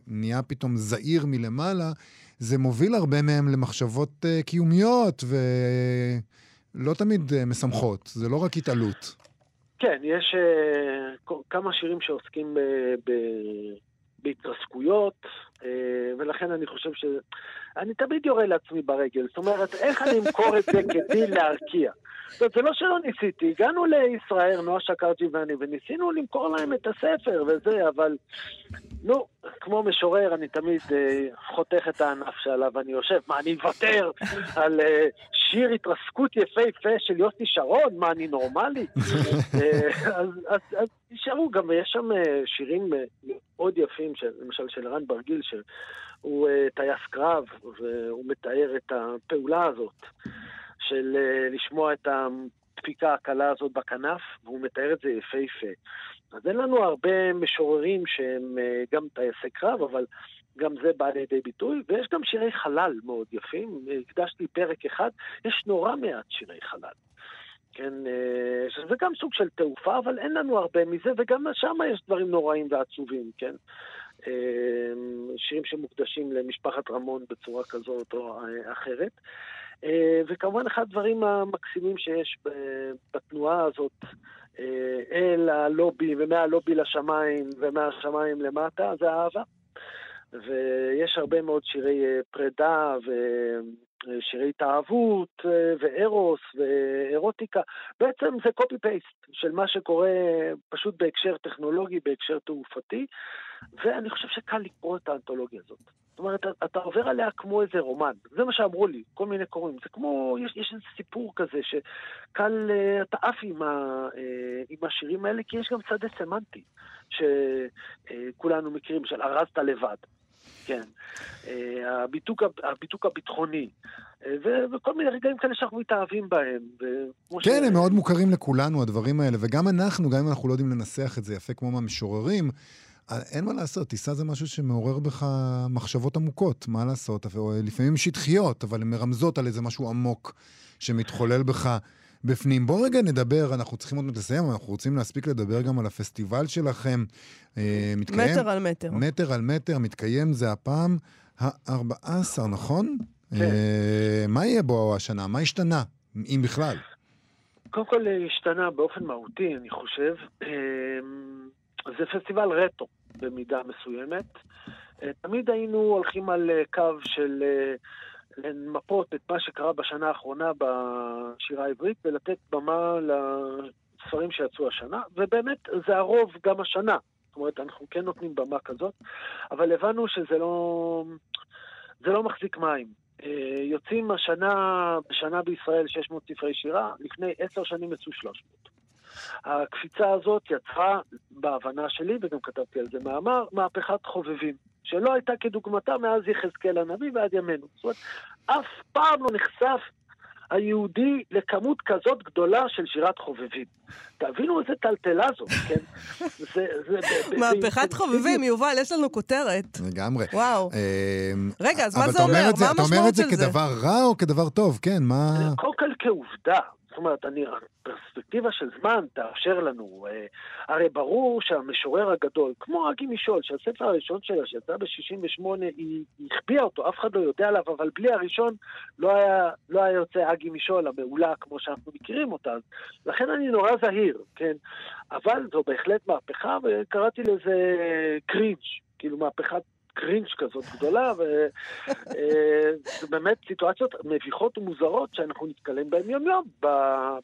נהיה פתאום זעיר מלמעלה, זה מוביל הרבה מהם למחשבות אה, קיומיות ולא תמיד אה, משמחות, זה לא רק התעלות. כן, יש uh, כמה שירים שעוסקים ב, ב, בהתרסקויות, uh, ולכן אני חושב ש... אני תמיד יורה לעצמי ברגל. זאת אומרת, איך אני אמכור את זה כדי להרקיע? זאת אומרת, זה לא שלא ניסיתי, הגענו לישראל, נועה שקרג'י ואני, וניסינו למכור להם את הספר וזה, אבל נו, כמו משורר, אני תמיד אה, חותך את הענף שעליו אני יושב. מה, אני אוותר על אה, שיר התרסקות יפהפה של יוסי שרון? מה, אני נורמלי? אה, אז, אז, אז נשארו גם, ויש שם אה, שירים אה, מאוד יפים, של, למשל של רן ברגיל, שהוא אה, טייס קרב, והוא מתאר את הפעולה הזאת. של uh, לשמוע את הדפיקה הקלה הזאת בכנף, והוא מתאר את זה יפהפה. אז אין לנו הרבה משוררים שהם uh, גם טייסי קרב, אבל גם זה בא לידי ביטוי, ויש גם שירי חלל מאוד יפים. הקדשתי פרק אחד, יש נורא מעט שירי חלל. כן, שזה גם סוג של תעופה, אבל אין לנו הרבה מזה, וגם שם יש דברים נוראים ועצובים, כן? Uh, שירים שמוקדשים למשפחת רמון בצורה כזאת או אחרת. וכמובן אחד הדברים המקסימים שיש בתנועה הזאת אל הלובי ומהלובי לשמיים ומהשמיים למטה זה אהבה. ויש הרבה מאוד שירי פרידה ושירי התאהבות וארוס ואירוטיקה. בעצם זה קופי פייסט של מה שקורה פשוט בהקשר טכנולוגי, בהקשר תעופתי, ואני חושב שקל לקרוא את האנתולוגיה הזאת. זאת אומרת, אתה עובר עליה כמו איזה רומן. זה מה שאמרו לי, כל מיני קוראים. זה כמו, יש, יש איזה סיפור כזה שקל, אתה עף עם, ה, עם השירים האלה, כי יש גם שדה סמנטי, שכולנו מכירים, של ארזת לבד. כן. הביטוק, הביטוק הביטחוני. ו- וכל מיני רגעים כאלה שאנחנו מתאהבים בהם. כן, ש... הם מאוד מוכרים לכולנו, הדברים האלה. וגם אנחנו, גם אם אנחנו לא יודעים לנסח את זה יפה כמו מהמשוררים, אין מה לעשות, טיסה זה משהו שמעורר בך מחשבות עמוקות, מה לעשות? לפעמים שטחיות, אבל הן מרמזות על איזה משהו עמוק שמתחולל בך בפנים. בואו רגע נדבר, אנחנו צריכים עוד מעט לסיים, אנחנו רוצים להספיק לדבר גם על הפסטיבל שלכם. מתקיים, מטר על מטר. מטר על מטר, מתקיים זה הפעם ה-14, נכון? כן. מה יהיה בו השנה? מה השתנה, אם בכלל? קודם כל השתנה באופן מהותי, אני חושב. זה פסטיבל רטו במידה מסוימת. תמיד היינו הולכים על קו של למפות את מה שקרה בשנה האחרונה בשירה העברית ולתת במה לספרים שיצאו השנה, ובאמת זה הרוב גם השנה. זאת אומרת, אנחנו כן נותנים במה כזאת, אבל הבנו שזה לא, זה לא מחזיק מים. יוצאים השנה, בשנה בישראל 600 ספרי שירה, לפני עשר שנים יצאו 300. הקפיצה הזאת יצרה, בהבנה שלי, וגם כתבתי על זה מאמר, מהפכת חובבים, שלא הייתה כדוגמתה מאז יחזקאל הנביא ועד ימינו. זאת אומרת, אף פעם לא נחשף היהודי לכמות כזאת גדולה של שירת חובבים. תבינו איזה טלטלה זאת, כן? זה, זה, מהפכת חובבים, יובל, יש לנו כותרת. לגמרי. וואו. רגע, אז מה זה אומר? מה אתה אומר את זה כדבר רע או כדבר טוב? כן, מה... קודם כל כעובדה. זאת אומרת, אני, פרספקטיבה של זמן תאפשר לנו. אה, הרי ברור שהמשורר הגדול, כמו אגי משול, שהספר הראשון שלה, שיצא ב-68, היא החביאה אותו, אף אחד לא יודע עליו, אבל בלי הראשון לא היה, לא היה יוצא אגי משול, המעולה כמו שאנחנו מכירים אותה. לכן אני נורא זהיר, כן? אבל זו בהחלט מהפכה, וקראתי לזה קרינג', כאילו מהפכת קרינג' כזאת גדולה, וזה באמת סיטואציות מביכות ומוזרות שאנחנו נתקלים בהן יום-יום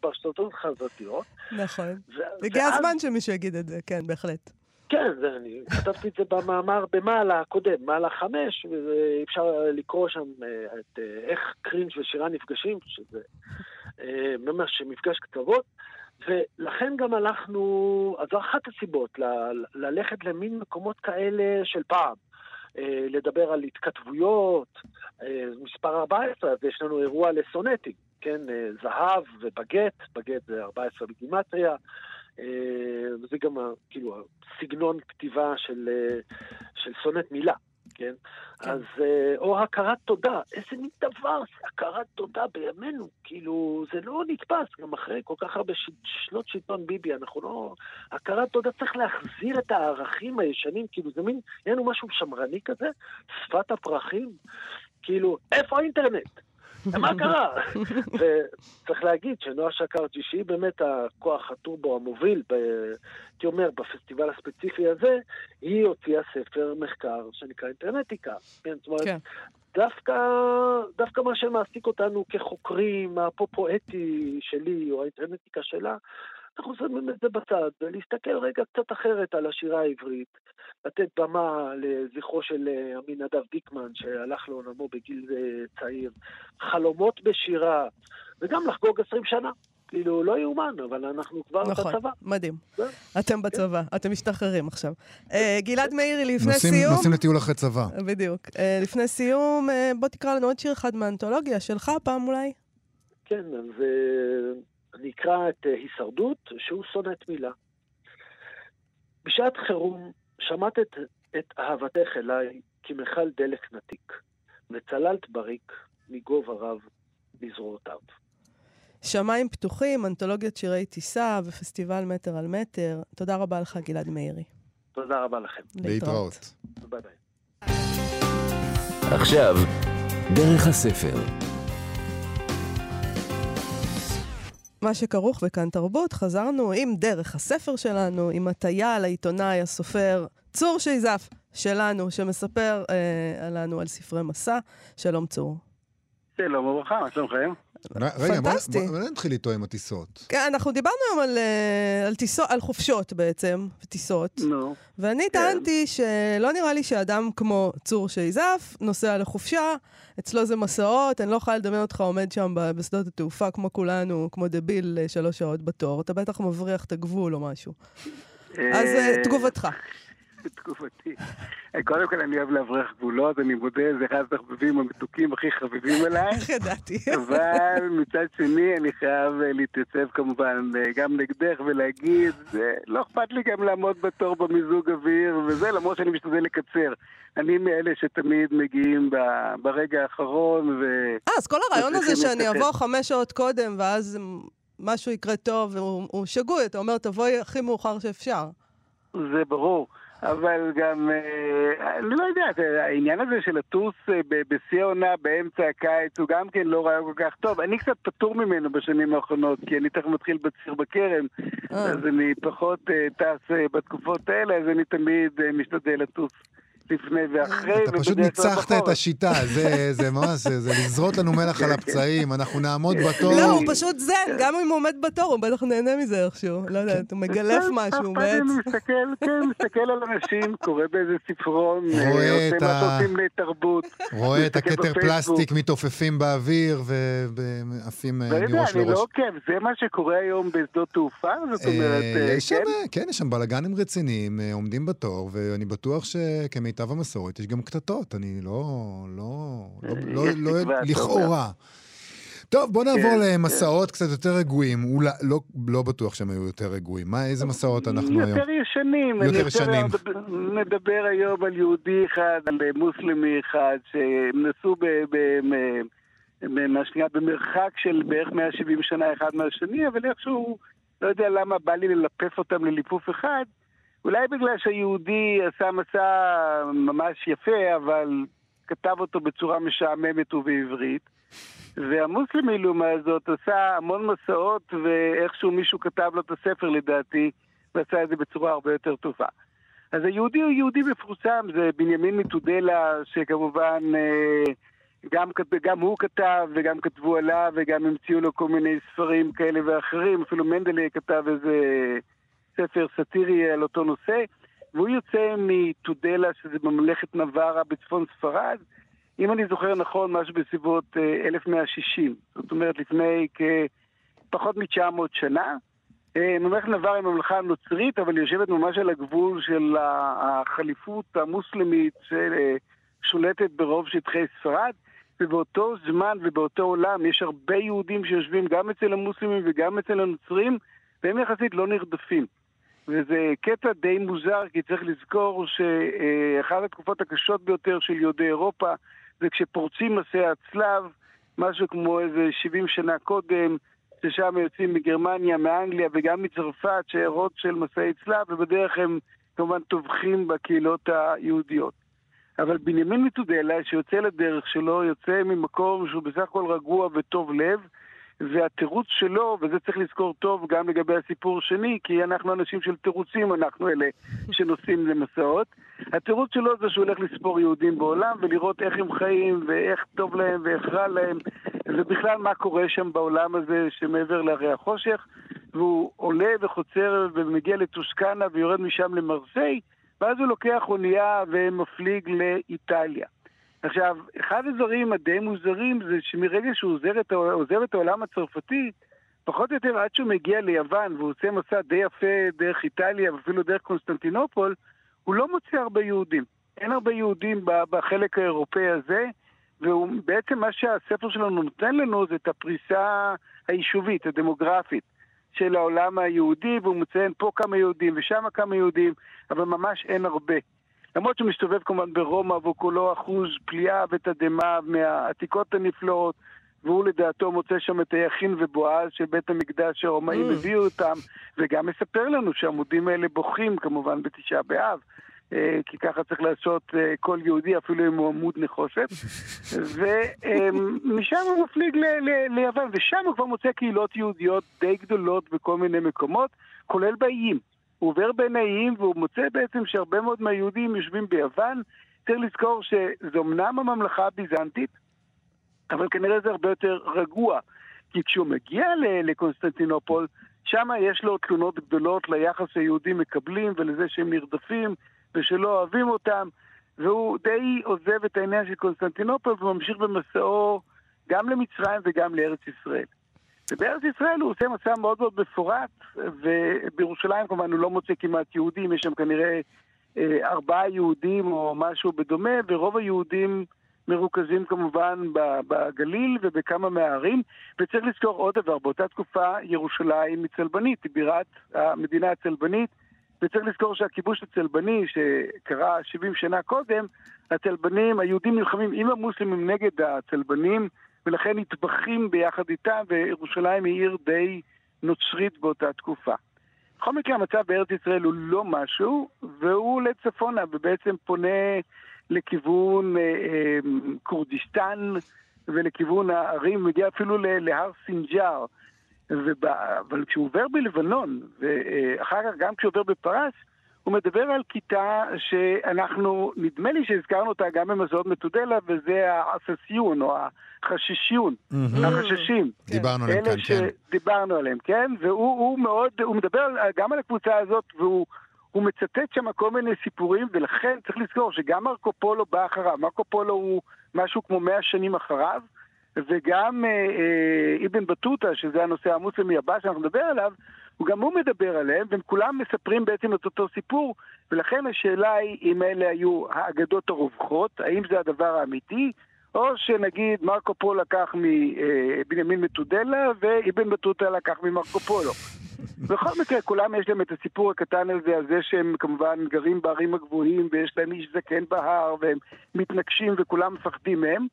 ברשתות החברתיות. נכון. הגיע הזמן שמישהו יגיד את זה, כן, בהחלט. כן, זה, אני כתבתי את זה במאמר במעלה הקודם, מעלה חמש, ואפשר לקרוא שם אה, את אה, איך קרינג' ושירה נפגשים, שזה אה, ממש מפגש קצוות. ולכן גם הלכנו, אז זו אחת הסיבות, ל- ללכת למין מקומות כאלה של פעם. אה, לדבר על התכתבויות, אה, מספר 14, אז יש לנו אירוע לסונטים, כן? אה, זהב ובגט, בגט זה 14 בגימטריה, וזה גם כאילו הסגנון כתיבה של, של סונט מילה. כן? כן. אז, אה, או הכרת תודה, איזה מין דבר זה הכרת תודה בימינו, כאילו, זה לא נתפס, גם אחרי כל כך הרבה ש... שנות שלטון ביבי, אנחנו לא... הכרת תודה צריך להחזיר את הערכים הישנים, כאילו, זה מין, יהיה לנו משהו שמרני כזה, שפת הפרחים, כאילו, איפה האינטרנט? מה קרה? וצריך להגיד שנועה שקרג'י, שהיא באמת הכוח הטורבו המוביל, הייתי אומר, בפסטיבל הספציפי הזה, היא הוציאה ספר מחקר שנקרא אינטרנטיקה. כן, זאת אומרת, כן. דווקא, דווקא מה שמעסיק אותנו כחוקרים, הפופואטי שלי, או האינטרנטיקה שלה, אנחנו שמים את זה בצד, ולהסתכל רגע קצת אחרת על השירה העברית, לתת במה לזכרו של אה, עמינדב דיקמן, שהלך לעולמו בגיל אה, צעיר, חלומות בשירה, וגם לחגוג 20 שנה. כאילו, לא יאומן, אבל אנחנו כבר נכון, בצבא. נכון, מדהים. זה? אתם כן. בצבא, כן. אתם משתחררים עכשיו. Uh, גלעד מאירי, לפני נוסעים, סיום... נוסעים לטיול אחרי צבא. בדיוק. Uh, לפני סיום, uh, בוא תקרא לנו עוד שיר אחד מהאנתולוגיה, שלך הפעם אולי. כן, אז אקרא את uh, הישרדות, שהוא סונט מילה. בשעת חירום שמעת את, את אהבתך אליי כמכל דלק נתיק, וצללת בריק מגובה רב לזרועותיו. שמיים פתוחים, אנתולוגיית שירי טיסה ופסטיבל מטר על מטר. תודה רבה לך, גלעד מאירי. תודה רבה לכם. להתראות. ביי ביי. עכשיו, דרך הספר. מה שכרוך בכאן תרבות, חזרנו עם דרך הספר שלנו, עם הטיה לעיתונאי, הסופר צור שייזף שלנו, שמספר אה, לנו על ספרי מסע. שלום צור. שלום וברכה, מה שלומכם? רגע, בוא נתחיל איתו עם הטיסות. כן, אנחנו דיברנו היום על, אה, על, טיסו, על חופשות בעצם, וטיסות. נו. ואני כן. טענתי שלא נראה לי שאדם כמו צור שייזף נוסע לחופשה, אצלו זה מסעות, אני לא יכולה לדמיין אותך עומד שם בשדות התעופה כמו כולנו, כמו דביל אה, שלוש שעות בתור. אתה בטח מבריח את הגבול או משהו. אז אה, תגובתך. תגובתי. קודם כל אני אוהב להבריח גבולות, אני מודה, זה אחד התחביבים המתוקים הכי חביבים עליי. איך ידעתי? אבל מצד שני אני חייב אה, להתייצב כמובן אה, גם נגדך ולהגיד, לא אכפת לי גם לעמוד בתור במיזוג אוויר וזה, למרות שאני משתדל לקצר. אני מאלה שתמיד מגיעים ברגע האחרון ו... אה, אז כל הרעיון הזה שאני אבוא חמש שעות קודם ואז משהו יקרה טוב, הוא שגוי, אתה אומר, תבואי הכי מאוחר שאפשר. זה ברור. אבל גם, אה, אני לא יודע, העניין הזה של לטוס אה, בשיא העונה באמצע הקיץ הוא גם כן לא רעיון כל כך טוב. אני קצת פטור ממנו בשנים האחרונות, כי אני תכף מתחיל בציר בכרם, אז אני פחות טס בתקופות האלה, אז אני תמיד משתדל לטוס. לפני ואחרי. אתה פשוט ניצחת את השיטה, זה, זה ממש, זה, זה לזרות לנו מלח על הפצעים, אנחנו נעמוד בתור. לא, הוא פשוט זן, גם אם הוא עומד בתור, הוא בטח נהנה מזה איכשהו. לא יודעת, הוא מגלף משהו בעץ. אני מסתכל, כן, מסתקל על אנשים, קורא באיזה ספרון, עושה מה שעושים לתרבות. רואה את הכתר פלסטיק מתעופפים באוויר ועפים מראש לראש. לא אני לא עוקב, זה מה שקורה היום בשדות תעופה? זאת אומרת, כן? כן, יש שם בלאגנים רציניים, עומדים בתור, ואני בטוח שכמיטב... כמיטב המסורת יש גם קטטות, אני לא... לא... לא, לא, לא, לא לכאורה. טוב, בוא נעבור למסעות. קצת יותר רגועים. אולי, לא, לא בטוח שהם היו יותר רגועים. מה, איזה מסעות אנחנו יותר היום? יותר ישנים. יותר ישנים. נדבר היום על יהודי אחד, על מוסלמי אחד, שהם נסעו מה שנקרא במרחק של בערך 170 שנה אחד מהשני, אבל איכשהו, לא יודע למה בא לי ללפף אותם לליפוף אחד. אולי בגלל שהיהודי עשה מסע ממש יפה, אבל כתב אותו בצורה משעממת ובעברית. והמוסלמי לעומת זאת עשה המון מסעות, ואיכשהו מישהו כתב לו את הספר לדעתי, ועשה את זה בצורה הרבה יותר טובה. אז היהודי הוא יהודי מפורסם, זה בנימין מתודלה, שכמובן אה, גם, גם הוא כתב וגם כתבו עליו וגם המציאו לו כל מיני ספרים כאלה ואחרים, אפילו מנדלי כתב איזה ספר סאטירי על אותו נושא, והוא יוצא מתודלה, שזה בממלכת נווארה בצפון ספרד, אם אני זוכר נכון, משהו בסביבות 1160, אה, זאת אומרת לפני כפחות מ-900 שנה. אה, ממלכת נבר היא ממלכה נוצרית, אבל היא יושבת ממש על הגבול של החליפות המוסלמית ששולטת ברוב שטחי ספרד, ובאותו זמן ובאותו עולם יש הרבה יהודים שיושבים גם אצל המוסלמים וגם אצל הנוצרים, והם יחסית לא נרדפים. וזה קטע די מוזר, כי צריך לזכור שאחת התקופות הקשות ביותר של יהודי אירופה זה כשפורצים מסעי הצלב, משהו כמו איזה 70 שנה קודם, ששם יוצאים מגרמניה, מאנגליה וגם מצרפת, שיירות של מסעי צלב, ובדרך הם כמובן טובחים בקהילות היהודיות. אבל בנימין מתודלה, שיוצא לדרך שלו, יוצא ממקום שהוא בסך הכל רגוע וטוב לב, והתירוץ שלו, וזה צריך לזכור טוב גם לגבי הסיפור שני, כי אנחנו אנשים של תירוצים, אנחנו אלה שנוסעים למסעות. התירוץ שלו זה שהוא הולך לספור יהודים בעולם ולראות איך הם חיים ואיך טוב להם ואיך רע להם, ובכלל מה קורה שם בעולם הזה שמעבר להרי החושך. והוא עולה וחוצר ומגיע לטוסקנה ויורד משם למרסיי, ואז הוא לוקח אונייה ומפליג לאיטליה. עכשיו, אחד הדברים הדי מוזרים זה שמרגע שהוא עוזר את, עוזב את העולם הצרפתי, פחות או יותר עד שהוא מגיע ליוון והוא עושה מסע די יפה דרך איטליה ואפילו דרך קונסטנטינופול, הוא לא מוצא הרבה יהודים. אין הרבה יהודים בחלק האירופאי הזה, ובעצם מה שהספר שלנו נותן לנו זה את הפריסה היישובית, הדמוגרפית, של העולם היהודי, והוא מציין פה כמה יהודים ושם כמה יהודים, אבל ממש אין הרבה. למרות שהוא מסתובב כמובן ברומא והוא כולו אחוז פליאה ותדהמה מהעתיקות הנפלאות, והוא לדעתו מוצא שם את היכין ובועז של בית המקדש שהרומאים mm. הביאו אותם, וגם מספר לנו שהעמודים האלה בוכים כמובן בתשעה באב. אה, כי ככה צריך לעשות אה, כל יהודי, אפילו אם הוא עמוד נחושת. ומשם הוא מפליג ליוון, ושם הוא כבר מוצא קהילות יהודיות די גדולות בכל מיני מקומות, כולל באיים. הוא עובר בין האיים והוא מוצא בעצם שהרבה מאוד מהיהודים יושבים ביוון. צריך לזכור שזו אמנם הממלכה הביזנטית, אבל כנראה זה הרבה יותר רגוע. כי כשהוא מגיע לקונסטנטינופול, שם יש לו תלונות גדולות ליחס שהיהודים מקבלים ולזה שהם נרדפים ושלא אוהבים אותם, והוא די עוזב את העניין של קונסטנטינופול וממשיך במסעו גם למצרים וגם לארץ ישראל. ובארץ ישראל הוא עושה מסע מאוד מאוד מפורט, ובירושלים כמובן הוא לא מוצא כמעט יהודים, יש שם כנראה אה, ארבעה יהודים או משהו בדומה, ורוב היהודים מרוכזים כמובן בגליל ובכמה מהערים. וצריך לזכור עוד דבר, באותה תקופה ירושלים היא צלבנית, היא בירת המדינה הצלבנית, וצריך לזכור שהכיבוש הצלבני שקרה 70 שנה קודם, הצלבנים, היהודים נלחמים עם המוסלמים נגד הצלבנים, ולכן נטבחים ביחד איתם, וירושלים היא עיר די נוצרית באותה תקופה. בכל מקרה המצב בארץ ישראל הוא לא משהו, והוא עולה צפונה ובעצם פונה לכיוון אה, אה, כורדיסטן ולכיוון הערים, מגיע אפילו להר סינג'אר. ובא, אבל כשהוא עובר בלבנון, ואחר כך גם כשהוא עובר בפרס, הוא מדבר על כיתה שאנחנו, נדמה לי שהזכרנו אותה גם במזון מתודלה, וזה העססיון, או החששיון, החששים. דיברנו עליהם כאן, כן. דיברנו עליהם, כן? והוא מאוד, הוא מדבר גם על הקבוצה הזאת, והוא... הוא מצטט שם כל מיני סיפורים, ולכן צריך לזכור שגם מרקו פולו בא אחריו. מרקו פולו הוא משהו כמו מאה שנים אחריו, וגם אה, אה, אבן בטוטה, שזה הנושא המוסלמי הבא שאנחנו נדבר עליו, גם הוא מדבר עליהם, והם כולם מספרים בעצם את אותו סיפור, ולכן השאלה היא אם אלה היו האגדות הרווחות, האם זה הדבר האמיתי, או שנגיד מרקו פולו לקח מבנימין מתודלה ואבן בטוטה לקח ממרקו פולו. בכל מקרה, כולם יש להם את הסיפור הקטן הזה, על זה שהם כמובן גרים בערים הגבוהים ויש להם איש זקן בהר והם מתנגשים וכולם מפחדים מהם.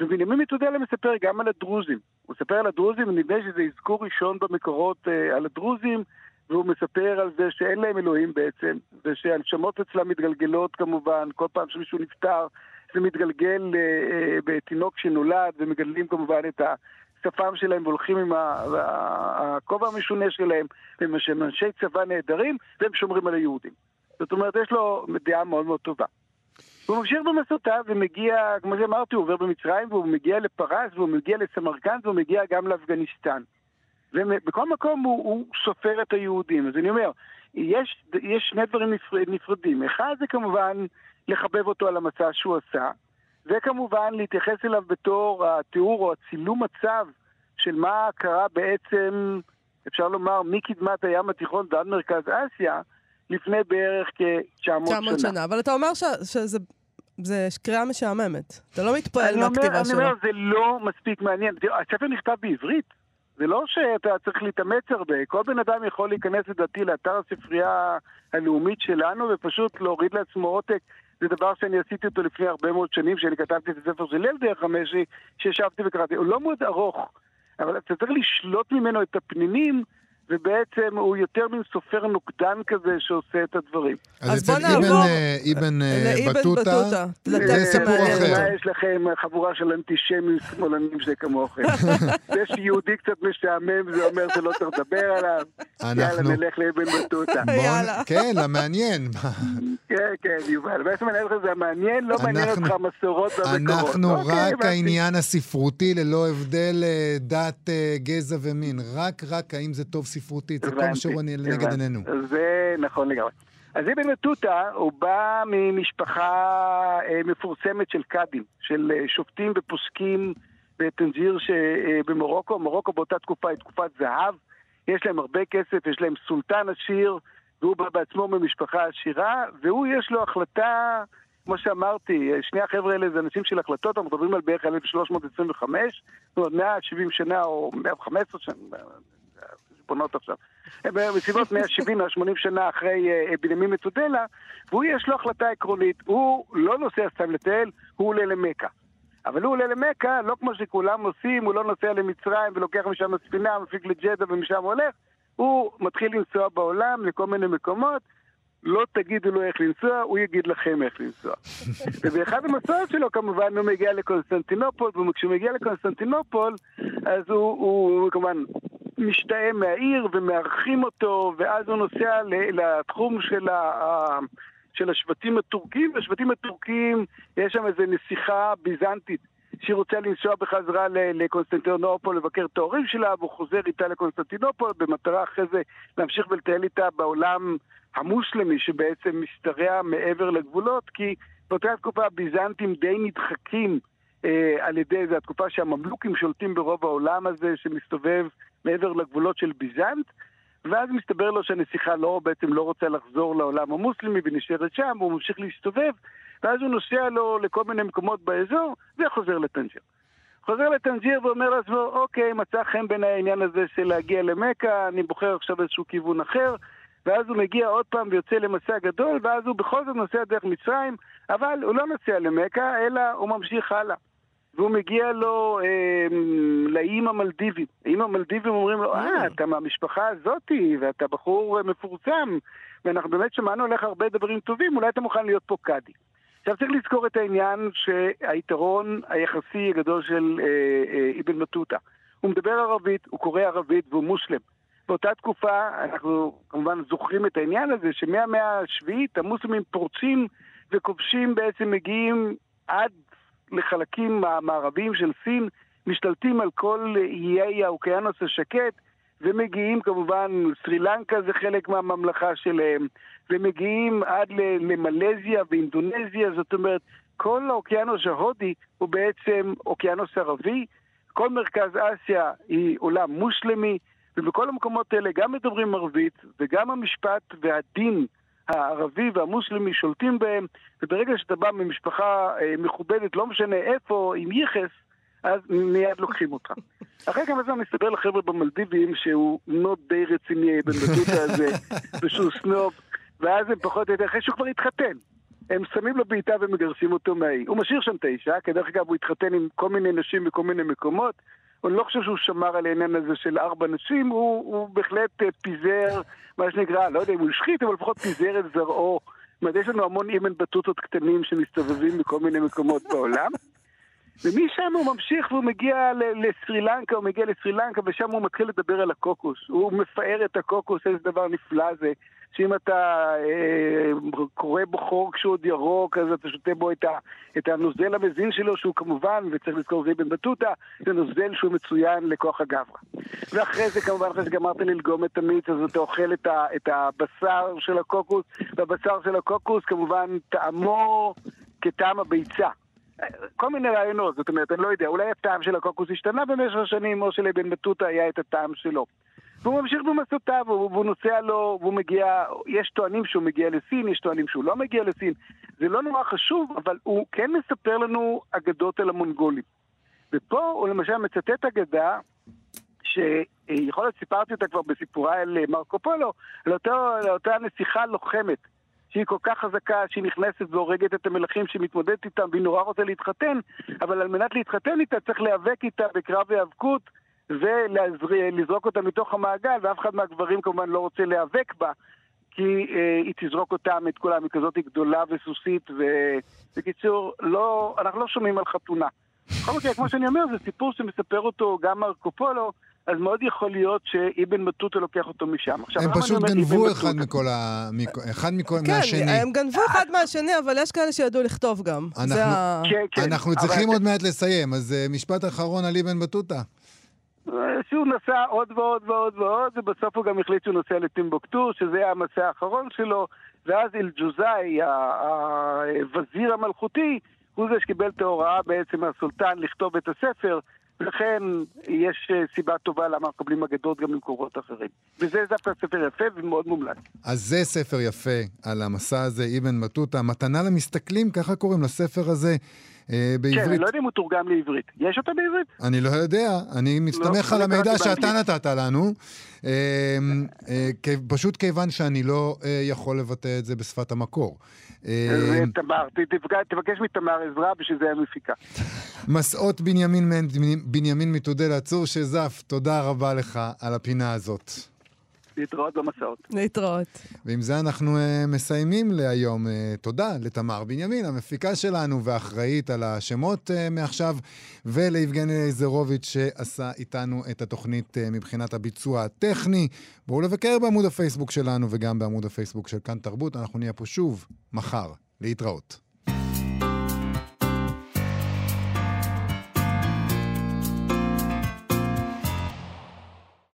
ובנימין מתודלה מספר גם על הדרוזים. הוא מספר על הדרוזים, ונדמה שזה אזכור ראשון במקורות אה, על הדרוזים, והוא מספר על זה שאין להם אלוהים בעצם, ושהנשמות אצלם מתגלגלות כמובן, כל פעם שמישהו נפטר זה מתגלגל אה, אה, בתינוק שנולד, ומגדלים כמובן את השפם שלהם והולכים עם הכובע המשונה שלהם, והם אנשי צבא נהדרים, והם שומרים על היהודים. זאת אומרת, יש לו דעה מאוד מאוד טובה. הוא ממשיך במסעותיו ומגיע, כמו שאמרתי, הוא עובר במצרים והוא מגיע לפרס והוא מגיע לסמרקנד והוא מגיע גם לאפגניסטן. ובכל מקום הוא, הוא סופר את היהודים. אז אני אומר, יש, יש שני דברים נפר, נפרדים. אחד זה כמובן לחבב אותו על המסע שהוא עשה, וכמובן להתייחס אליו בתור התיאור או הצילום מצב של מה קרה בעצם, אפשר לומר, מקדמת הים התיכון ועד מרכז אסיה, לפני בערך כ-900 900 שנה. שנה. אבל אתה אומר ש- שזה זה קריאה משעממת. אתה לא מתפעל אני מהכתיבה אני שלו. אומר, זה לא מספיק מעניין. הספר נכתב בעברית. זה לא שאתה צריך להתאמץ הרבה. כל בן אדם יכול להיכנס לדעתי לאתר הספרייה הלאומית שלנו ופשוט להוריד לעצמו עותק. זה דבר שאני עשיתי אותו לפני הרבה מאוד שנים, כשאני כתבתי את הספר של ליל דרך חמשי, שישבתי וקראתי. הוא לא מאוד ארוך, אבל אתה צריך לשלוט ממנו את הפנינים, ובעצם הוא יותר מין סופר נוקדן כזה שעושה את הדברים. אז אז אצל בוא אבן, נעבור אה, אבן אה, בטוטה, זה סיפור אחר. מה יש לכם, חבורה של אנטישמים שמאלנים שכמוכם? זה שיהודי קצת משעמם, זה אומר שלא צריך לדבר עליו. יאללה. נלך לאבן בטוטה. בוא- יאללה. כן, למעניין. כן, כן, יובל. בעצם אני אומר לך, זה המעניין, לא מעניין אותך המסורות והמקורות. אנחנו אוקיי, רק. העניין הספרותי ללא הבדל אה, דת, גזע ומין. רק, רק האם זה טוב ספרותית. זה כל מה שהוא לנגד. עינינו. זה נכון לגמרי. אז אבן בטוטה, הוא בא ממשפחה אה, מפורסמת של קאדים, של אה, שופטים ופוסקים בטנג'יר שבמרוקו. מרוקו באותה תקופה היא תקופת זהב. יש להם הרבה כסף, יש להם סולטן עשיר, והוא בא בעצמו ממשפחה עשירה, והוא יש לו החלטה, כמו שאמרתי, אה, שני החבר'ה האלה זה אנשים של החלטות, אנחנו מדברים על בערך 1325, זאת אומרת 170 שנה או 115 שנה, חשבונות עכשיו. הם בסביבות 170-180 שנה אחרי אה, בנימין מצודלה, והוא יש לו החלטה עקרונית, הוא לא נוסע סתם לטייל, הוא עולה למכה. אבל הוא עולה למכה, לא כמו שכולם עושים, הוא לא נוסע למצרים ולוקח משם ספינה, מפיק לג'דה ומשם הולך, הוא מתחיל לנסוע בעולם לכל מיני מקומות, לא תגידו לו איך לנסוע, הוא יגיד לכם איך לנסוע. ובאחד המסעות שלו כמובן הוא מגיע לקונסטנטינופול, וכשהוא מגיע לקונסטנטינופול, אז הוא, הוא, הוא כמובן משתאה מהעיר ומארחים אותו, ואז הוא נוסע לתחום של, ה, של השבטים הטורקים, והשבטים הטורקים, יש שם איזו נסיכה ביזנטית. שהיא רוצה לנסוע בחזרה לקונסטנטינופול לבקר את ההורים שלה, והוא חוזר איתה לקונסטנטינופול במטרה אחרי זה להמשיך ולטייל איתה בעולם המוסלמי שבעצם משתרע מעבר לגבולות, כי באותה תקופה הביזנטים די נדחקים אה, על ידי, זו התקופה שהממלוכים שולטים ברוב העולם הזה שמסתובב מעבר לגבולות של ביזנט, ואז מסתבר לו שהנסיכה לא, בעצם לא רוצה לחזור לעולם המוסלמי ונשארת שם, והוא ממשיך להסתובב, ואז הוא נוסע לו לכל מיני מקומות באזור, וחוזר לטנג'יר. חוזר לטנג'יר ואומר לעצמו, אוקיי, מצא חן בין העניין הזה של להגיע למכה, אני בוחר עכשיו איזשהו כיוון אחר, ואז הוא מגיע עוד פעם ויוצא למסע גדול, ואז הוא בכל זאת נוסע דרך מצרים, אבל הוא לא נוסע למכה, אלא הוא ממשיך הלאה. והוא מגיע לו אה, לאיים המלדיבים. האיים המלדיבים אומרים לו, אה, אתה מהמשפחה הזאתי, ואתה בחור אה, מפורסם, ואנחנו באמת שמענו עליך הרבה דברים טובים, אולי אתה מוכן להיות פה קאדי. עכשיו צריך לזכור את העניין שהיתרון היחסי הגדול של אה, אה, אבן בטוטה. הוא מדבר ערבית, הוא קורא ערבית והוא מוסלם. באותה תקופה, אנחנו כמובן זוכרים את העניין הזה, שמהמאה השביעית המוסלמים פורצים וכובשים בעצם מגיעים עד לחלקים המערביים של סין, משתלטים על כל איי האוקיינוס השקט, ומגיעים כמובן, סרי לנקה זה חלק מהממלכה שלהם, ומגיעים עד למלזיה ואינדונזיה, זאת אומרת, כל האוקיינוס ההודי הוא בעצם אוקיינוס ערבי, כל מרכז אסיה היא עולם מוסלמי, ובכל המקומות האלה גם מדברים ערבית, וגם המשפט והדין הערבי והמוסלמי שולטים בהם, וברגע שאתה בא ממשפחה אה, מכובדת, לא משנה איפה, עם ייחס, אז מיד לוקחים אותך. אחרי כמה זמן מסתבר לחבר'ה במלדיבים שהוא נוט די רציני בן בטוטה הזה, ושהוא סנוב, ואז הם פחות או יותר, אחרי שהוא כבר התחתן. הם שמים לו בעיטה ומגרשים אותו מהאי. הוא משאיר שם את האישה, כי דרך אגב הוא התחתן עם כל מיני נשים בכל מיני מקומות. אני לא חושב שהוא שמר על העניין הזה של ארבע נשים, הוא, הוא בהחלט אה, פיזר, מה שנקרא, לא יודע אם הוא השחית, אבל לפחות פיזר את זרעו. זאת אומרת, יש לנו המון אימן בטוטות קטנים שמסתובבים בכל מיני מקומות בעולם. ומשם הוא ממשיך והוא מגיע לסרי לנקה, הוא מגיע לסרי לנקה ושם הוא מתחיל לדבר על הקוקוס. הוא מפאר את הקוקוס, איזה דבר נפלא זה. שאם אתה אה, קורא בו חור כשהוא עוד ירוק, אז אתה שותה בו את, ה, את הנוזל המזין שלו, שהוא כמובן, וצריך לזכור זה בן בטוטה, זה נוזל שהוא מצוין לכוח הגברה. ואחרי זה, כמובן, אחרי שגמרת ללגום את המיץ, אז אתה אוכל את, ה, את הבשר של הקוקוס, והבשר של הקוקוס כמובן טעמו כטעם הביצה. כל מיני רעיונות, זאת אומרת, אני לא יודע, אולי הטעם של הקוקוס השתנה במשך השנים, או שלבן בטוטה היה את הטעם שלו. והוא ממשיך במסעותיו, והוא נוסע לו, והוא מגיע, יש טוענים שהוא מגיע לסין, יש טוענים שהוא לא מגיע לסין. זה לא נורא חשוב, אבל הוא כן מספר לנו אגדות על המונגולים. ופה הוא למשל מצטט אגדה, שיכול להיות סיפרתי אותה כבר בסיפוריי על מרקו פולו, לאותה נסיכה לוחמת. שהיא כל כך חזקה, שהיא נכנסת והורגת את המלכים שמתמודדת איתם, והיא נורא רוצה להתחתן, אבל על מנת להתחתן איתה צריך להיאבק איתה בקרב היאבקות ולזרוק אותה מתוך המעגל, ואף אחד מהגברים כמובן לא רוצה להיאבק בה, כי אה, היא תזרוק אותם, את כולם, היא כזאת גדולה וסוסית, ובקיצור, לא, אנחנו לא שומעים על חתונה. בכל מקרה, כמו שאני אומר, זה סיפור שמספר אותו גם מרקו פולו, אז מאוד יכול להיות שאיבן בטוטה לוקח אותו משם. עכשיו, הם פשוט גנבו אחד מכל ה... אחד מכל... כן, מהשני. כן, הם גנבו אחד מהשני, אבל יש כאלה שידעו לכתוב גם. אנחנו. כן, כן. אנחנו צריכים עוד מעט לסיים, אז uh, משפט אחרון על איבן בטוטה. שהוא נסע עוד ועוד ועוד ועוד, ובסוף הוא גם החליט שהוא נוסע לטימבוקטו, שזה היה המסע האחרון שלו, ואז אל-ג'וזאי, הווזיר המלכותי, הוא זה שקיבל את ההוראה בעצם מהסולטן לכתוב את הספר, ולכן יש אה, סיבה טובה למה מקבלים אגדות גם ממקורות אחרים. וזה דווקא ספר יפה ומאוד מומלץ. אז זה ספר יפה על המסע הזה, אבן מטוטה, מתנה למסתכלים, ככה קוראים לספר הזה. אה, בעברית. כן, אני לא יודע אם הוא תורגם לעברית. יש אותו בעברית? אני לא יודע, אני מסתמך לא, על המידע שאתה נתת לנו. אה, אה, פשוט כיוון שאני לא יכול לבטא את זה בשפת המקור. תמר, תבקש מתמר עזרא בשביל זה המפיקה. מסעות בנימין, בנימין מתודל הצור שזף, תודה רבה לך על הפינה הזאת. להתראות במסעות. להתראות. ועם זה אנחנו uh, מסיימים להיום. Uh, תודה לתמר בנימין, המפיקה שלנו ואחראית על השמות uh, מעכשיו, וליבגני אליזרוביץ' שעשה איתנו את התוכנית מבחינת הביצוע הטכני. בואו לבקר בעמוד הפייסבוק שלנו וגם בעמוד הפייסבוק של כאן תרבות. אנחנו נהיה פה שוב מחר. להתראות.